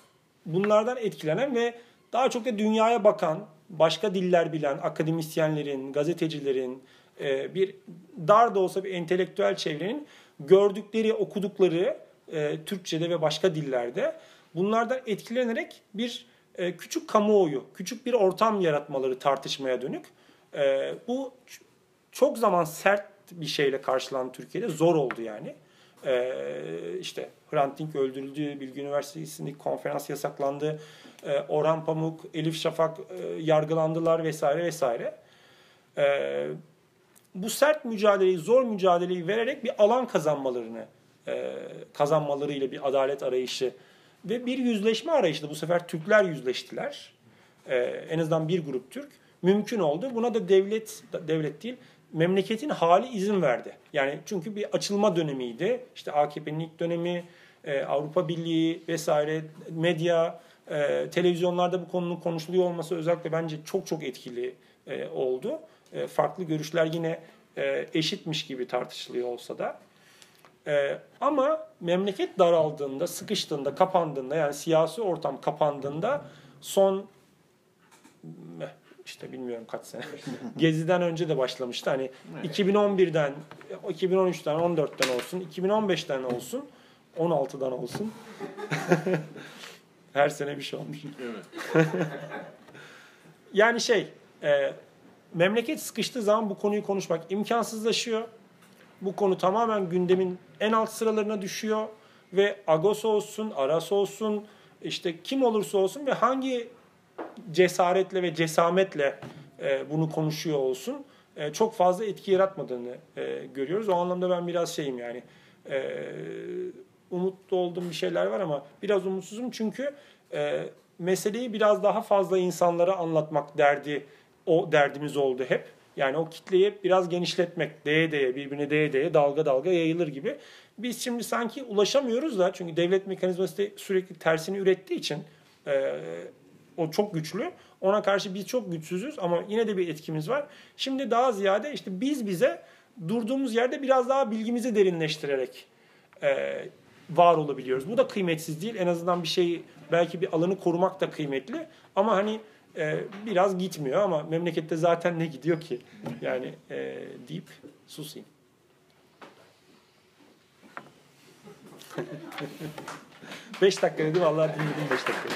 bunlardan etkilenen ve daha çok da dünyaya bakan, başka diller bilen akademisyenlerin, gazetecilerin, e, bir dar da olsa bir entelektüel çevrenin gördükleri, okudukları e, Türkçe'de ve başka dillerde bunlardan etkilenerek bir e, küçük kamuoyu, küçük bir ortam yaratmaları tartışmaya dönük. Bu çok zaman sert bir şeyle karşılandı Türkiye'de. Zor oldu yani. İşte Hrant Dink öldürüldü, Bilgi Üniversitesi'ndeki konferans yasaklandı. Orhan Pamuk, Elif Şafak e, yargılandılar vesaire vesaire. E, bu sert mücadeleyi, zor mücadeleyi vererek bir alan kazanmalarını e, kazanmalarıyla bir adalet arayışı ve bir yüzleşme arayışı. Bu sefer Türkler yüzleştiler. E, en azından bir grup Türk. Mümkün oldu. Buna da devlet devlet değil, memleketin hali izin verdi. Yani çünkü bir açılma dönemiydi. İşte AKP'nin ilk dönemi, e, Avrupa Birliği vesaire, medya, e, televizyonlarda bu konunun konuşuluyor olması özellikle bence çok çok etkili e, oldu. E, farklı görüşler yine e, eşitmiş gibi tartışılıyor olsa da. E, ama memleket daraldığında, sıkıştığında, kapandığında yani siyasi ortam kapandığında son işte bilmiyorum kaç sene. Gezi'den önce de başlamıştı. Hani 2011'den, 2013'ten, 14'ten olsun, 2015'ten olsun, 16'dan olsun. Her sene bir şey olmuş. Evet. Yani şey, e, memleket sıkıştığı zaman bu konuyu konuşmak imkansızlaşıyor. Bu konu tamamen gündemin en alt sıralarına düşüyor ve Agos olsun, Aras olsun, işte kim olursa olsun ve hangi cesaretle ve cesametle e, bunu konuşuyor olsun e, çok fazla etki yaratmadığını e, görüyoruz. O anlamda ben biraz şeyim yani umutlu olduğum bir şeyler var ama biraz umutsuzum çünkü meseleyi biraz daha fazla insanlara anlatmak derdi o derdimiz oldu hep. Yani o kitleyi biraz genişletmek, değe değe, birbirine değe değe, dalga dalga yayılır gibi. Biz şimdi sanki ulaşamıyoruz da çünkü devlet mekanizması da sürekli tersini ürettiği için e, o çok güçlü. Ona karşı biz çok güçsüzüz ama yine de bir etkimiz var. Şimdi daha ziyade işte biz bize durduğumuz yerde biraz daha bilgimizi derinleştirerek e, var olabiliyoruz. Bu da kıymetsiz değil. En azından bir şeyi belki bir alanı korumak da kıymetli. Ama hani e, biraz gitmiyor ama memlekette zaten ne gidiyor ki? Yani e, deyip susayım. Beş dakika dedim vallahi dinledim beş dakika.